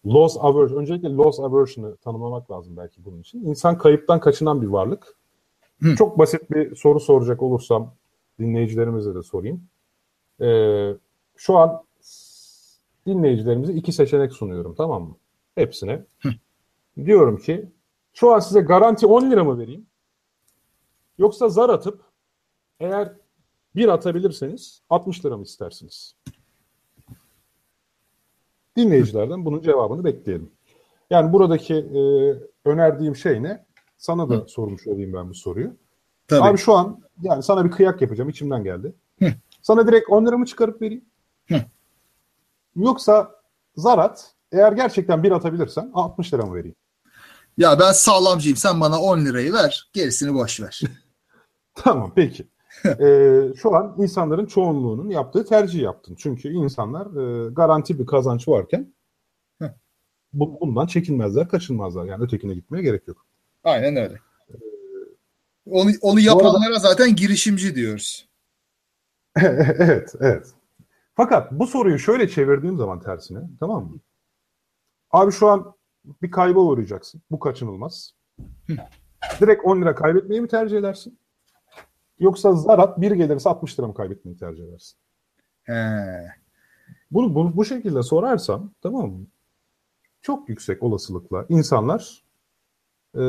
C: Loss aversion, öncelikle loss aversion'ı tanımlamak lazım belki bunun için. İnsan kayıptan kaçınan bir varlık. Hı. Çok basit bir soru soracak olursam dinleyicilerimize de sorayım. E, şu an dinleyicilerimize iki seçenek sunuyorum tamam mı? Hepsine. Diyorum ki şu an size garanti 10 lira mı vereyim? Yoksa zar atıp eğer bir atabilirseniz 60 lira mı istersiniz? Dinleyicilerden bunun cevabını bekleyelim. Yani buradaki e, önerdiğim şey ne? Sana da Hı. sormuş olayım ben bu soruyu. Tabii. Abi şu an yani sana bir kıyak yapacağım. içimden geldi. Hı. Sana direkt 10 lira mı çıkarıp vereyim? Hı. Yoksa zarat eğer gerçekten bir atabilirsen 60 lira mı vereyim?
B: Ya ben sağlamcıyım. Sen bana 10 lirayı ver. Gerisini boş ver. [LAUGHS]
C: tamam peki. [LAUGHS] ee, şu an insanların çoğunluğunun yaptığı tercih yaptın. Çünkü insanlar e, garanti bir kazanç varken bu, bundan çekinmezler, kaçınmazlar. Yani ötekine gitmeye gerek yok.
B: Aynen öyle. Onu, onu yapanlara arada... zaten girişimci diyoruz. [LAUGHS]
C: evet, evet. Fakat bu soruyu şöyle çevirdiğim zaman tersine tamam mı? Abi şu an bir kayba uğrayacaksın. Bu kaçınılmaz. Direkt 10 lira kaybetmeyi mi tercih edersin? Yoksa zarat bir gelirse 60 lira mı kaybetmeyi tercih edersin?
B: He.
C: Bunu bu, bu şekilde sorarsam tamam mı? çok yüksek olasılıkla insanlar e,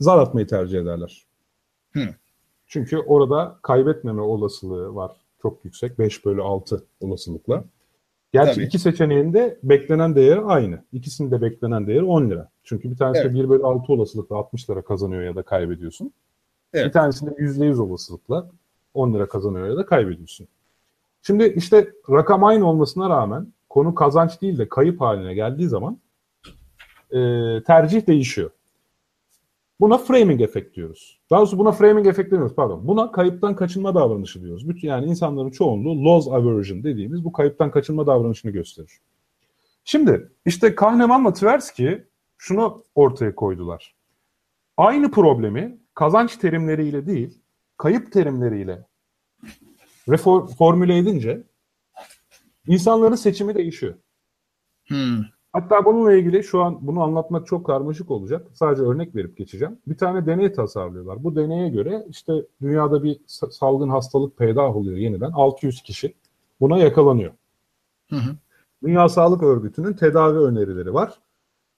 C: zar atmayı tercih ederler.
B: Hı.
C: Çünkü orada kaybetmeme olasılığı var. Çok yüksek. 5 bölü 6 olasılıkla. Gerçi
B: Tabii.
C: iki seçeneğin de beklenen değeri aynı. İkisinin de beklenen değeri 10 lira. Çünkü bir tanesi
B: Evet.
C: de 1 bölü 6 olasılıkla 60 lira kazanıyor ya da kaybediyorsun.
B: Evet.
C: Bir tanesinde %100 olasılıkla 10 lira kazanıyor ya da kaybediyorsun. Şimdi işte rakam aynı olmasına rağmen konu kazanç değil de kayıp haline geldiği zaman e, tercih değişiyor. Buna framing efekt diyoruz. Daha doğrusu buna framing efekt demiyoruz pardon. Buna kayıptan kaçınma davranışı diyoruz. Bütün yani insanların çoğunluğu loss aversion dediğimiz bu kayıptan kaçınma davranışını gösterir. Şimdi işte Kahneman'la Tversky şunu ortaya koydular. Aynı problemi kazanç terimleriyle değil, kayıp terimleriyle reform, formüle edince insanların seçimi değişiyor.
B: Hmm.
C: Hatta bununla ilgili şu an bunu anlatmak çok karmaşık olacak. Sadece örnek verip geçeceğim. Bir tane deney tasarlıyorlar. Bu deneye göre işte dünyada bir sa- salgın hastalık peydah oluyor yeniden. 600 kişi buna yakalanıyor.
B: Hı hı.
C: Dünya Sağlık Örgütü'nün tedavi önerileri var.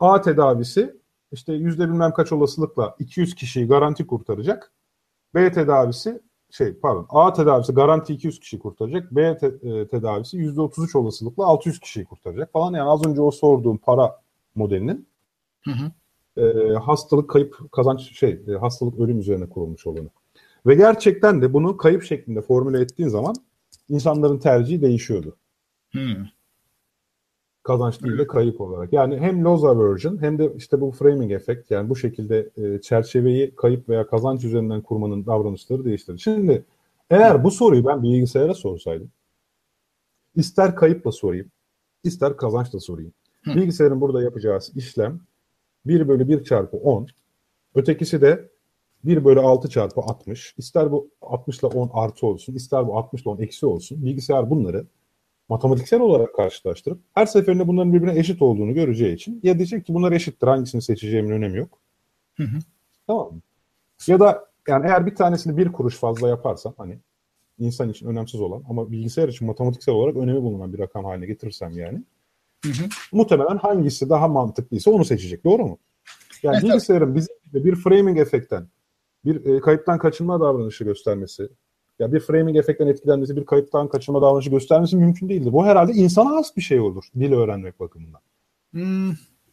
C: A tedavisi işte yüzde bilmem kaç olasılıkla 200 kişiyi garanti kurtaracak. B tedavisi şey pardon A tedavisi garanti 200 kişiyi kurtaracak. B te- e, tedavisi yüzde 33 olasılıkla 600 kişiyi kurtaracak falan. Yani az önce o sorduğum para modelinin
B: Hı hı.
C: e, hastalık kayıp kazanç şey e, hastalık ölüm üzerine kurulmuş olanı. Ve gerçekten de bunu kayıp şeklinde formüle ettiğin zaman insanların tercihi değişiyordu.
B: Hmm.
C: Kazanç değil de kayıp olarak. Yani hem loss aversion hem de işte bu framing efekt yani bu şekilde e, çerçeveyi kayıp veya kazanç üzerinden kurmanın davranışları değiştirdi. Şimdi eğer bu soruyu ben bilgisayara sorsaydım ister kayıpla sorayım ister kazançla sorayım.
B: Hı.
C: Bilgisayarın burada yapacağı işlem 1 bölü 1 çarpı 10 ötekisi de 1 bölü 6 çarpı 60. İster bu 60 ile 10 artı olsun, ister bu 60 ile 10 eksi olsun. Bilgisayar bunları matematiksel olarak karşılaştırıp her seferinde bunların birbirine eşit olduğunu göreceği için ya diyecek ki bunlar eşittir hangisini seçeceğimin önemi yok.
B: Hı hı.
C: Tamam mı? Ya da yani eğer bir tanesini bir kuruş fazla yaparsam hani insan için önemsiz olan ama bilgisayar için matematiksel olarak önemi bulunan bir rakam haline getirirsem yani
B: Hı hı.
C: muhtemelen hangisi daha mantıklıysa onu seçecek. Doğru mu? Yani
B: Evet,
C: bilgisayarın bizim bir framing efekten bir e, kayıptan kaçınma davranışı göstermesi ya bir framing efektten etkilenmesi, bir kayıptan kaçınma davranışı göstermesi mümkün değildir. Bu herhalde insana has bir şey olur dil öğrenmek bakımından.
B: Hmm,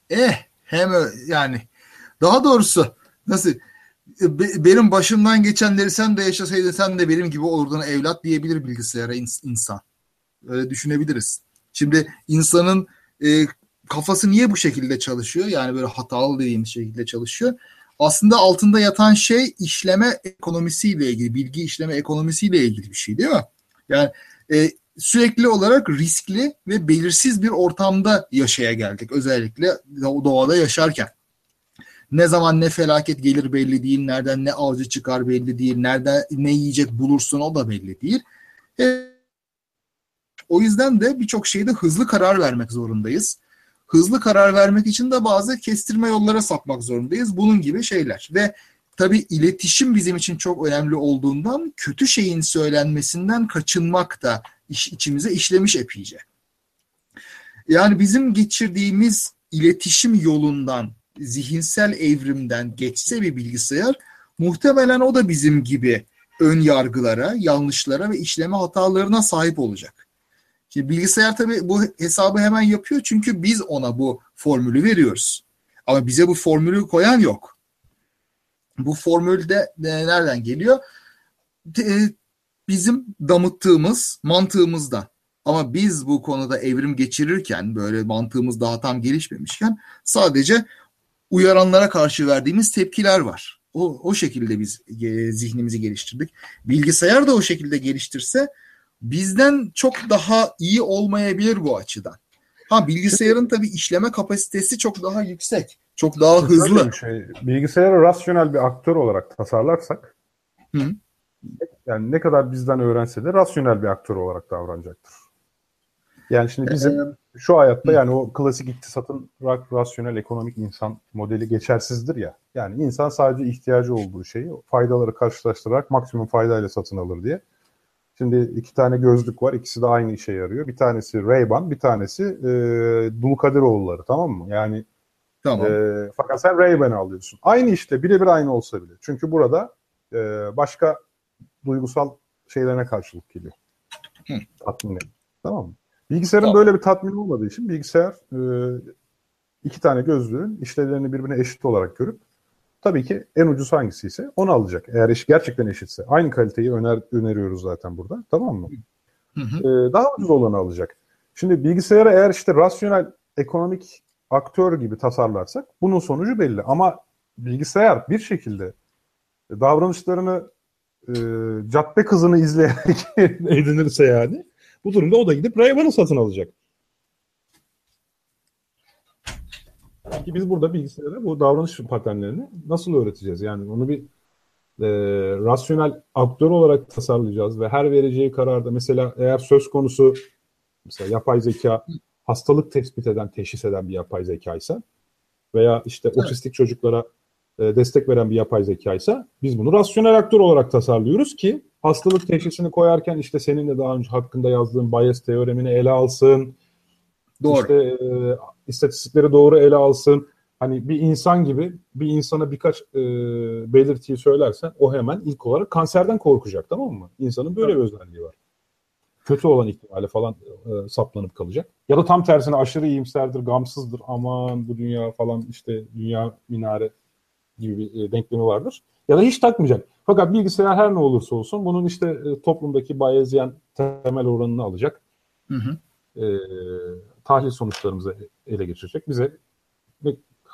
B: eh hem yani daha doğrusu nasıl e, be- benim başımdan geçenleri sen de yaşasaydın sen de benim gibi olurdun evlat diyebilir bilgisayara ins- insan. Öyle düşünebiliriz. Şimdi insanın e, kafası niye bu şekilde çalışıyor? Yani böyle hatalı dediğimiz şekilde çalışıyor. Aslında altında yatan şey işleme ekonomisiyle ilgili, bilgi işleme ekonomisiyle ilgili bir şey değil mi? Yani e, sürekli olarak riskli ve belirsiz bir ortamda yaşaya geldik. Özellikle do- doğada yaşarken. Ne zaman ne felaket gelir belli değil, nereden ne avcı çıkar belli değil, nereden ne yiyecek bulursun o da belli değil. E, o yüzden de birçok şeyde hızlı karar vermek zorundayız. Hızlı karar vermek için de bazı kestirme yollara sapmak zorundayız. Bunun gibi şeyler. Ve tabii iletişim bizim için çok önemli olduğundan kötü şeyin söylenmesinden kaçınmak da iş, içimize işlemiş epeyce. Yani bizim geçirdiğimiz iletişim yolundan, zihinsel evrimden geçse bir bilgisayar muhtemelen o da bizim gibi ön yargılara, yanlışlara ve işleme hatalarına sahip olacak. Şimdi bilgisayar tabii bu hesabı hemen yapıyor çünkü biz ona bu formülü veriyoruz. Ama bize bu formülü koyan yok. Bu formül de e, nereden geliyor? E, bizim damıttığımız mantığımızdan. Ama biz bu konuda evrim geçirirken böyle mantığımız daha tam gelişmemişken sadece uyaranlara karşı verdiğimiz tepkiler var. O, o şekilde biz e, zihnimizi geliştirdik. Bilgisayar da o şekilde geliştirse bizden çok daha iyi olmayabilir bu açıdan. Ha bilgisayarın tabii işleme kapasitesi çok daha yüksek. Çok daha hızlı.
C: bir Şey, bilgisayarı rasyonel bir aktör olarak tasarlarsak
B: Hı.
C: yani ne kadar bizden öğrense de rasyonel bir aktör olarak davranacaktır. Yani şimdi bizim
B: Ee,
C: şu hayatta yani o klasik iktisatın ra- rasyonel ekonomik insan modeli geçersizdir ya. Yani insan sadece ihtiyacı olduğu şeyi faydaları karşılaştırarak maksimum faydayla satın alır diye. Şimdi iki tane gözlük var. İkisi de aynı işe yarıyor. Bir tanesi Ray-Ban, bir tanesi e, Dulkadiroğulları tamam mı? Yani
B: Tamam.
C: e, fakat sen Ray-Ban'ı alıyorsun. Aynı işte birebir aynı olsa bile. Çünkü burada e, başka duygusal şeylerine karşılık geliyor.
B: Hı.
C: Tatmini. Tamam mı? Bilgisayarın
B: Tamam.
C: böyle bir tatmini olmadığı için bilgisayar e, iki tane gözlüğün işlevlerini birbirine eşit olarak görüp tabii ki en ucuz hangisi ise onu alacak. Eğer iş gerçekten eşitse. Aynı kaliteyi öner, öneriyoruz zaten burada. Tamam mı?
B: Hı hı.
C: Ee, daha ucuz olanı alacak. Şimdi bilgisayara eğer işte rasyonel ekonomik aktör gibi tasarlarsak bunun sonucu belli. Ama bilgisayar bir şekilde davranışlarını e, cadde kızını izleyerek [LAUGHS] edinirse yani bu durumda o da gidip Ray-Ban'ı satın alacak. Peki biz burada bilgisayara bu davranış paternlerini nasıl öğreteceğiz? Yani onu bir e, rasyonel aktör olarak tasarlayacağız ve her vereceği kararda mesela eğer söz konusu mesela yapay zeka hastalık tespit eden, teşhis eden bir yapay zekaysa veya işte otistik çocuklara e, destek veren bir yapay zekaysa biz bunu rasyonel aktör olarak tasarlıyoruz ki hastalık teşhisini koyarken işte senin de daha önce hakkında yazdığın bias teoremini ele alsın.
B: Doğru.
C: İşte e, istatistikleri doğru ele alsın. Hani bir insan gibi bir insana birkaç e, belirtiyi söylersen o hemen ilk olarak kanserden korkacak tamam mı? İnsanın böyle bir özelliği var. Kötü olan ihtimali falan e, saplanıp kalacak. Ya da tam tersine aşırı iyimserdir, gamsızdır. Aman bu dünya falan işte dünya minare gibi bir e, denklemi vardır. Ya da hiç takmayacak. Fakat bilgisayar her ne olursa olsun bunun işte e, toplumdaki Bayesian temel oranını alacak.
B: Hı hı.
C: E, tahlil sonuçlarımızı ele geçirecek. Bize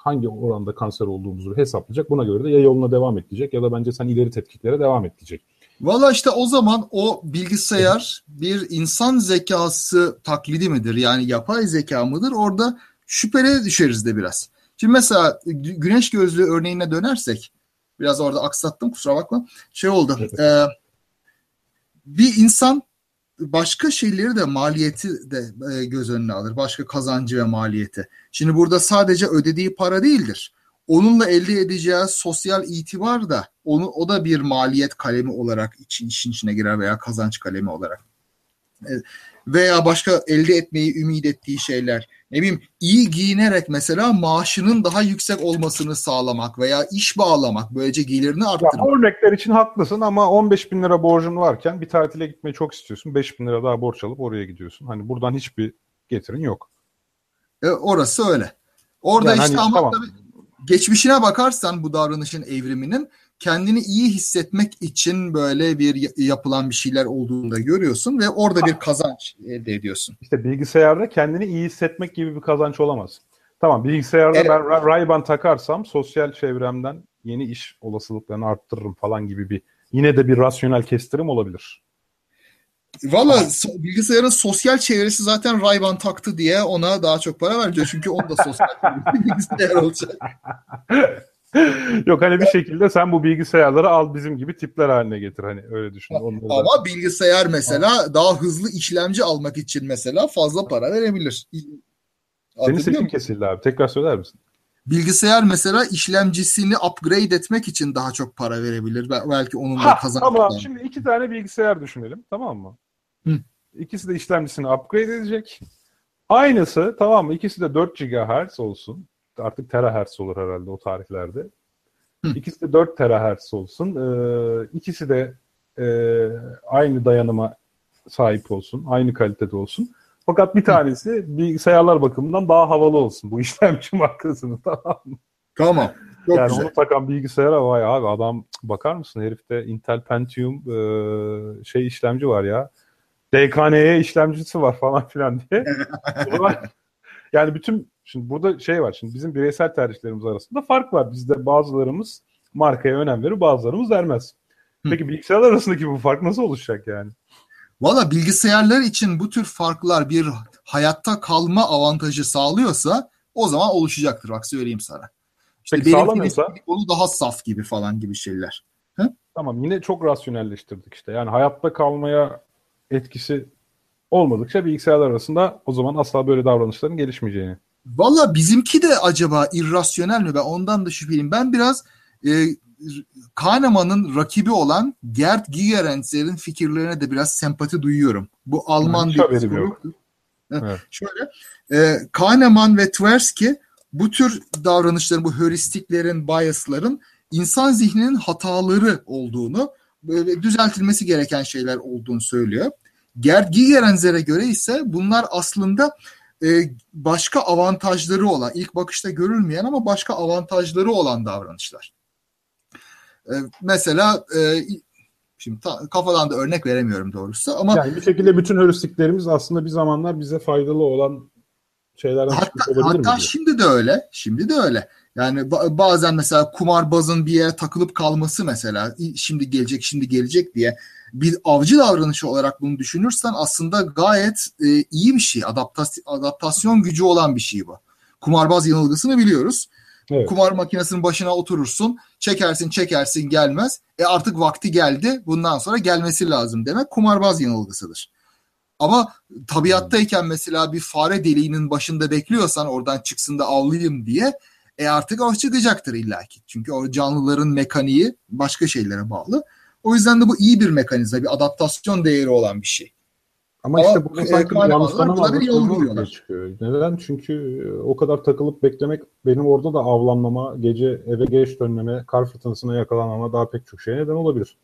C: hangi oranda kanser olduğumuzu hesaplayacak. Buna göre de ya yoluna devam et diyecek ya da bence sen ileri tetkiklere devam et diyecek.
B: Valla işte o zaman o bilgisayar bir insan zekası taklidi midir? Yani yapay zeka mıdır? Orada şüpheye düşeriz de biraz. Şimdi mesela gü- güneş gözlüğü örneğine dönersek biraz orada aksattım kusura bakma. Şey oldu.
C: Evet.
B: e, bir insan başka şeyleri de maliyeti de e, göz önüne alır. Başka kazancı ve maliyeti. Şimdi burada sadece ödediği para değildir. Onunla elde edeceği sosyal itibar da onu o da bir maliyet kalemi olarak için işin içine girer veya kazanç kalemi olarak. E, Veya başka elde etmeyi ümit ettiği şeyler. Ne bileyim iyi giyinerek mesela maaşının daha yüksek olmasını sağlamak veya iş bağlamak böylece gelirini
C: Ya,
B: arttırmak.
C: örnekler için haklısın ama 15 bin lira borcun varken bir tatile gitmeyi çok istiyorsun. 5 bin lira daha borç alıp oraya gidiyorsun. Hani buradan hiçbir getirin yok.
B: E, orası öyle. Orada
C: Yani
B: işte
C: hani
B: ama
C: tamam.
B: tabii geçmişine bakarsan bu davranışın evriminin kendini iyi hissetmek için böyle bir yapılan bir şeyler olduğunu da görüyorsun ve orada bir kazanç elde ediyorsun.
C: İşte bilgisayarda kendini iyi hissetmek gibi bir kazanç olamaz. Tamam bilgisayarda
B: Evet.
C: ben Ra- Ray-Ban takarsam sosyal çevremden yeni iş olasılıklarını arttırırım falan gibi bir yine de bir rasyonel kestirim olabilir.
B: Valla bilgisayarın sosyal çevresi zaten Ray-Ban taktı diye ona daha çok para verecek. Çünkü o da sosyal [LAUGHS] bilgisayar olacak. [LAUGHS] [LAUGHS]
C: Yok hani bir şekilde sen bu bilgisayarları al bizim gibi tipler haline getir hani öyle düşün. Onları da-
B: Ama bilgisayar mesela daha hızlı işlemci almak için mesela fazla para verebilir.
C: Senin sesin kesildi abi. Tekrar söyler misin?
B: Bilgisayar mesela işlemcisini upgrade etmek için daha çok para verebilir. Bel- Belki onun da
C: Ha,
B: kazanç.
C: tamam şimdi iki tane bilgisayar düşünelim tamam mı?
B: Hı.
C: İkisi de işlemcisini upgrade edecek. Aynısı tamam mı? İkisi de 4 GHz olsun. Artık terahertz olur herhalde o tarihlerde.
B: Hı.
C: İkisi de 4 terahertz olsun. Ee, ikisi de e, aynı dayanıma sahip olsun. Aynı kalitede olsun. Fakat bir tanesi bilgisayarlar bakımından daha havalı olsun. Bu [LAUGHS] işlemci markasını tamam mı?
B: Tamam. Çok
C: yani
B: güzel.
C: onu takan bilgisayara vay abi adam bakar mısın herifte Intel Pentium e, şey işlemci var ya. DKN'ye işlemcisi var falan filan diye. [LAUGHS] Yani bütün şimdi burada şey var şimdi bizim bireysel tercihlerimiz arasında fark var. Bizde bazılarımız markaya önem verir bazılarımız vermez.
B: Hı.
C: Peki bilgisayarlar arasındaki bu fark nasıl oluşacak yani?
B: Valla bilgisayarlar için bu tür farklar bir hayatta kalma avantajı sağlıyorsa o zaman oluşacaktır. Bak söyleyeyim sana. İşte
C: Peki sağlamıyorsa?
B: kolu daha saf gibi falan gibi şeyler.
C: Tamam yine çok rasyonelleştirdik işte. Yani hayatta kalmaya etkisi olmadıkça bilgisayarlar arasında o zaman asla böyle davranışların gelişmeyeceğini.
B: Valla bizimki de acaba irrasyonel mi? Ben ondan da şüpheliyim. Ben biraz e, Kahneman'ın rakibi olan Gerd Gigerenzer'in fikirlerine de biraz sempati duyuyorum. Bu Alman
C: Hiç
B: bir
C: yok. Evet.
B: Şöyle e, Kahneman ve Tversky bu tür davranışların, bu heuristiklerin, biasların insan zihninin hataları olduğunu, böyle düzeltilmesi gereken şeyler olduğunu söylüyor. Gerd Gigerenzer'e göre ise bunlar aslında e, başka avantajları olan, ilk bakışta görülmeyen ama başka avantajları olan davranışlar. E, mesela e, şimdi ta, kafadan da örnek veremiyorum doğrusu ama
C: Yani bir şekilde bütün heuristiklerimiz aslında bir zamanlar bize faydalı olan şeylerden
B: hatta,
C: olabilir mi?
B: hatta
C: diyor?
B: şimdi de öyle. Şimdi de öyle. Yani ba- bazen mesela kumarbazın bir yere takılıp kalması mesela şimdi gelecek şimdi gelecek diye bir avcı davranışı olarak bunu düşünürsen aslında gayet e, iyi bir şey. Adaptas- adaptasyon gücü olan bir şey bu. Kumarbaz yanılgısını biliyoruz.
C: Evet.
B: Kumar makinesinin başına oturursun, çekersin çekersin gelmez. E artık vakti geldi. Bundan sonra gelmesi lazım demek kumarbaz yanılgısıdır. Ama tabiattayken mesela bir fare deliğinin başında bekliyorsan oradan çıksın da avlayayım diye e artık o çıkacaktır illaki. Çünkü o canlıların mekaniği başka şeylere bağlı. O yüzden de bu iyi bir mekanizma, bir adaptasyon değeri olan bir şey.
C: Ama
B: Ama,
C: işte
B: e,
C: sanki yanlışlanamaz
B: bir yol buluyorlar.
C: çıkıyor. Neden? Çünkü e, o kadar takılıp beklemek benim orada da avlanmama, gece eve geç dönmeme, kar fırtınasına yakalanmama daha pek çok şeye neden olabilir.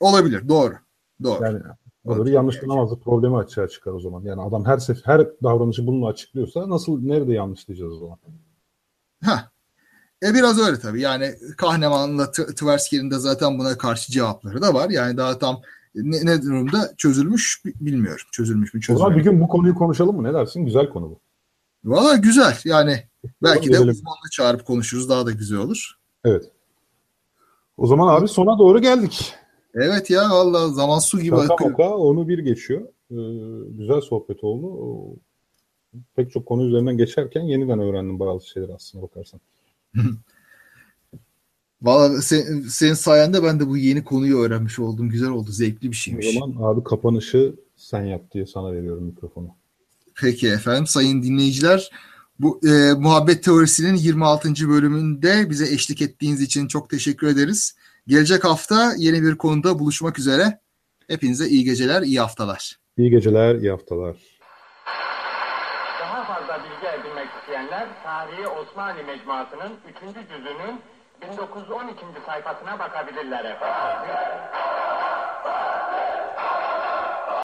B: Olabilir, doğru. Doğru.
C: Yani
B: Doğru.
C: Olur yanlışlanamazlık problemi açığa çıkar o zaman. Yani adam her sef her davranışı bununla açıklıyorsa nasıl nerede yanlışlayacağız o zaman?
B: Heh. E biraz öyle tabii. Yani Kahneman'la Tversky'nin de zaten buna karşı cevapları da var. Yani daha tam ne, ne durumda çözülmüş bi- bilmiyorum. Çözülmüş mü
C: O zaman bir
B: çözülmüş.
C: gün bu konuyu konuşalım mı? Ne dersin? Güzel konu bu.
B: Valla güzel. Yani belki de uzmanla çağırıp konuşuruz. Daha da güzel olur.
C: Evet. O zaman abi sona doğru geldik.
B: Evet ya valla zaman su gibi
C: Şaka
B: akıyor.
C: maka onu bir geçiyor. Ee, güzel sohbet oldu. Pek çok konu üzerinden geçerken yeniden öğrendim bazı şeyler aslında bakarsan. [LAUGHS]
B: Valla sen- senin sayende ben de bu yeni konuyu öğrenmiş oldum. Güzel oldu. Zevkli bir
C: O
B: şeymiş.
C: zaman abi kapanışı sen yap diye sana veriyorum mikrofonu.
B: Peki efendim sayın dinleyiciler. Bu e, Muhabbet Teorisi'nin 26. bölümünde bize eşlik ettiğiniz için çok teşekkür ederiz. Gelecek hafta yeni bir konuda buluşmak üzere. Hepinize iyi geceler, iyi haftalar.
C: İyi geceler, iyi haftalar.
D: Daha fazla bilgi edinmek isteyenler Osmanlı Mecmuası'nın 3. cüzünün 1912. sayfasına bakabilirler efendim.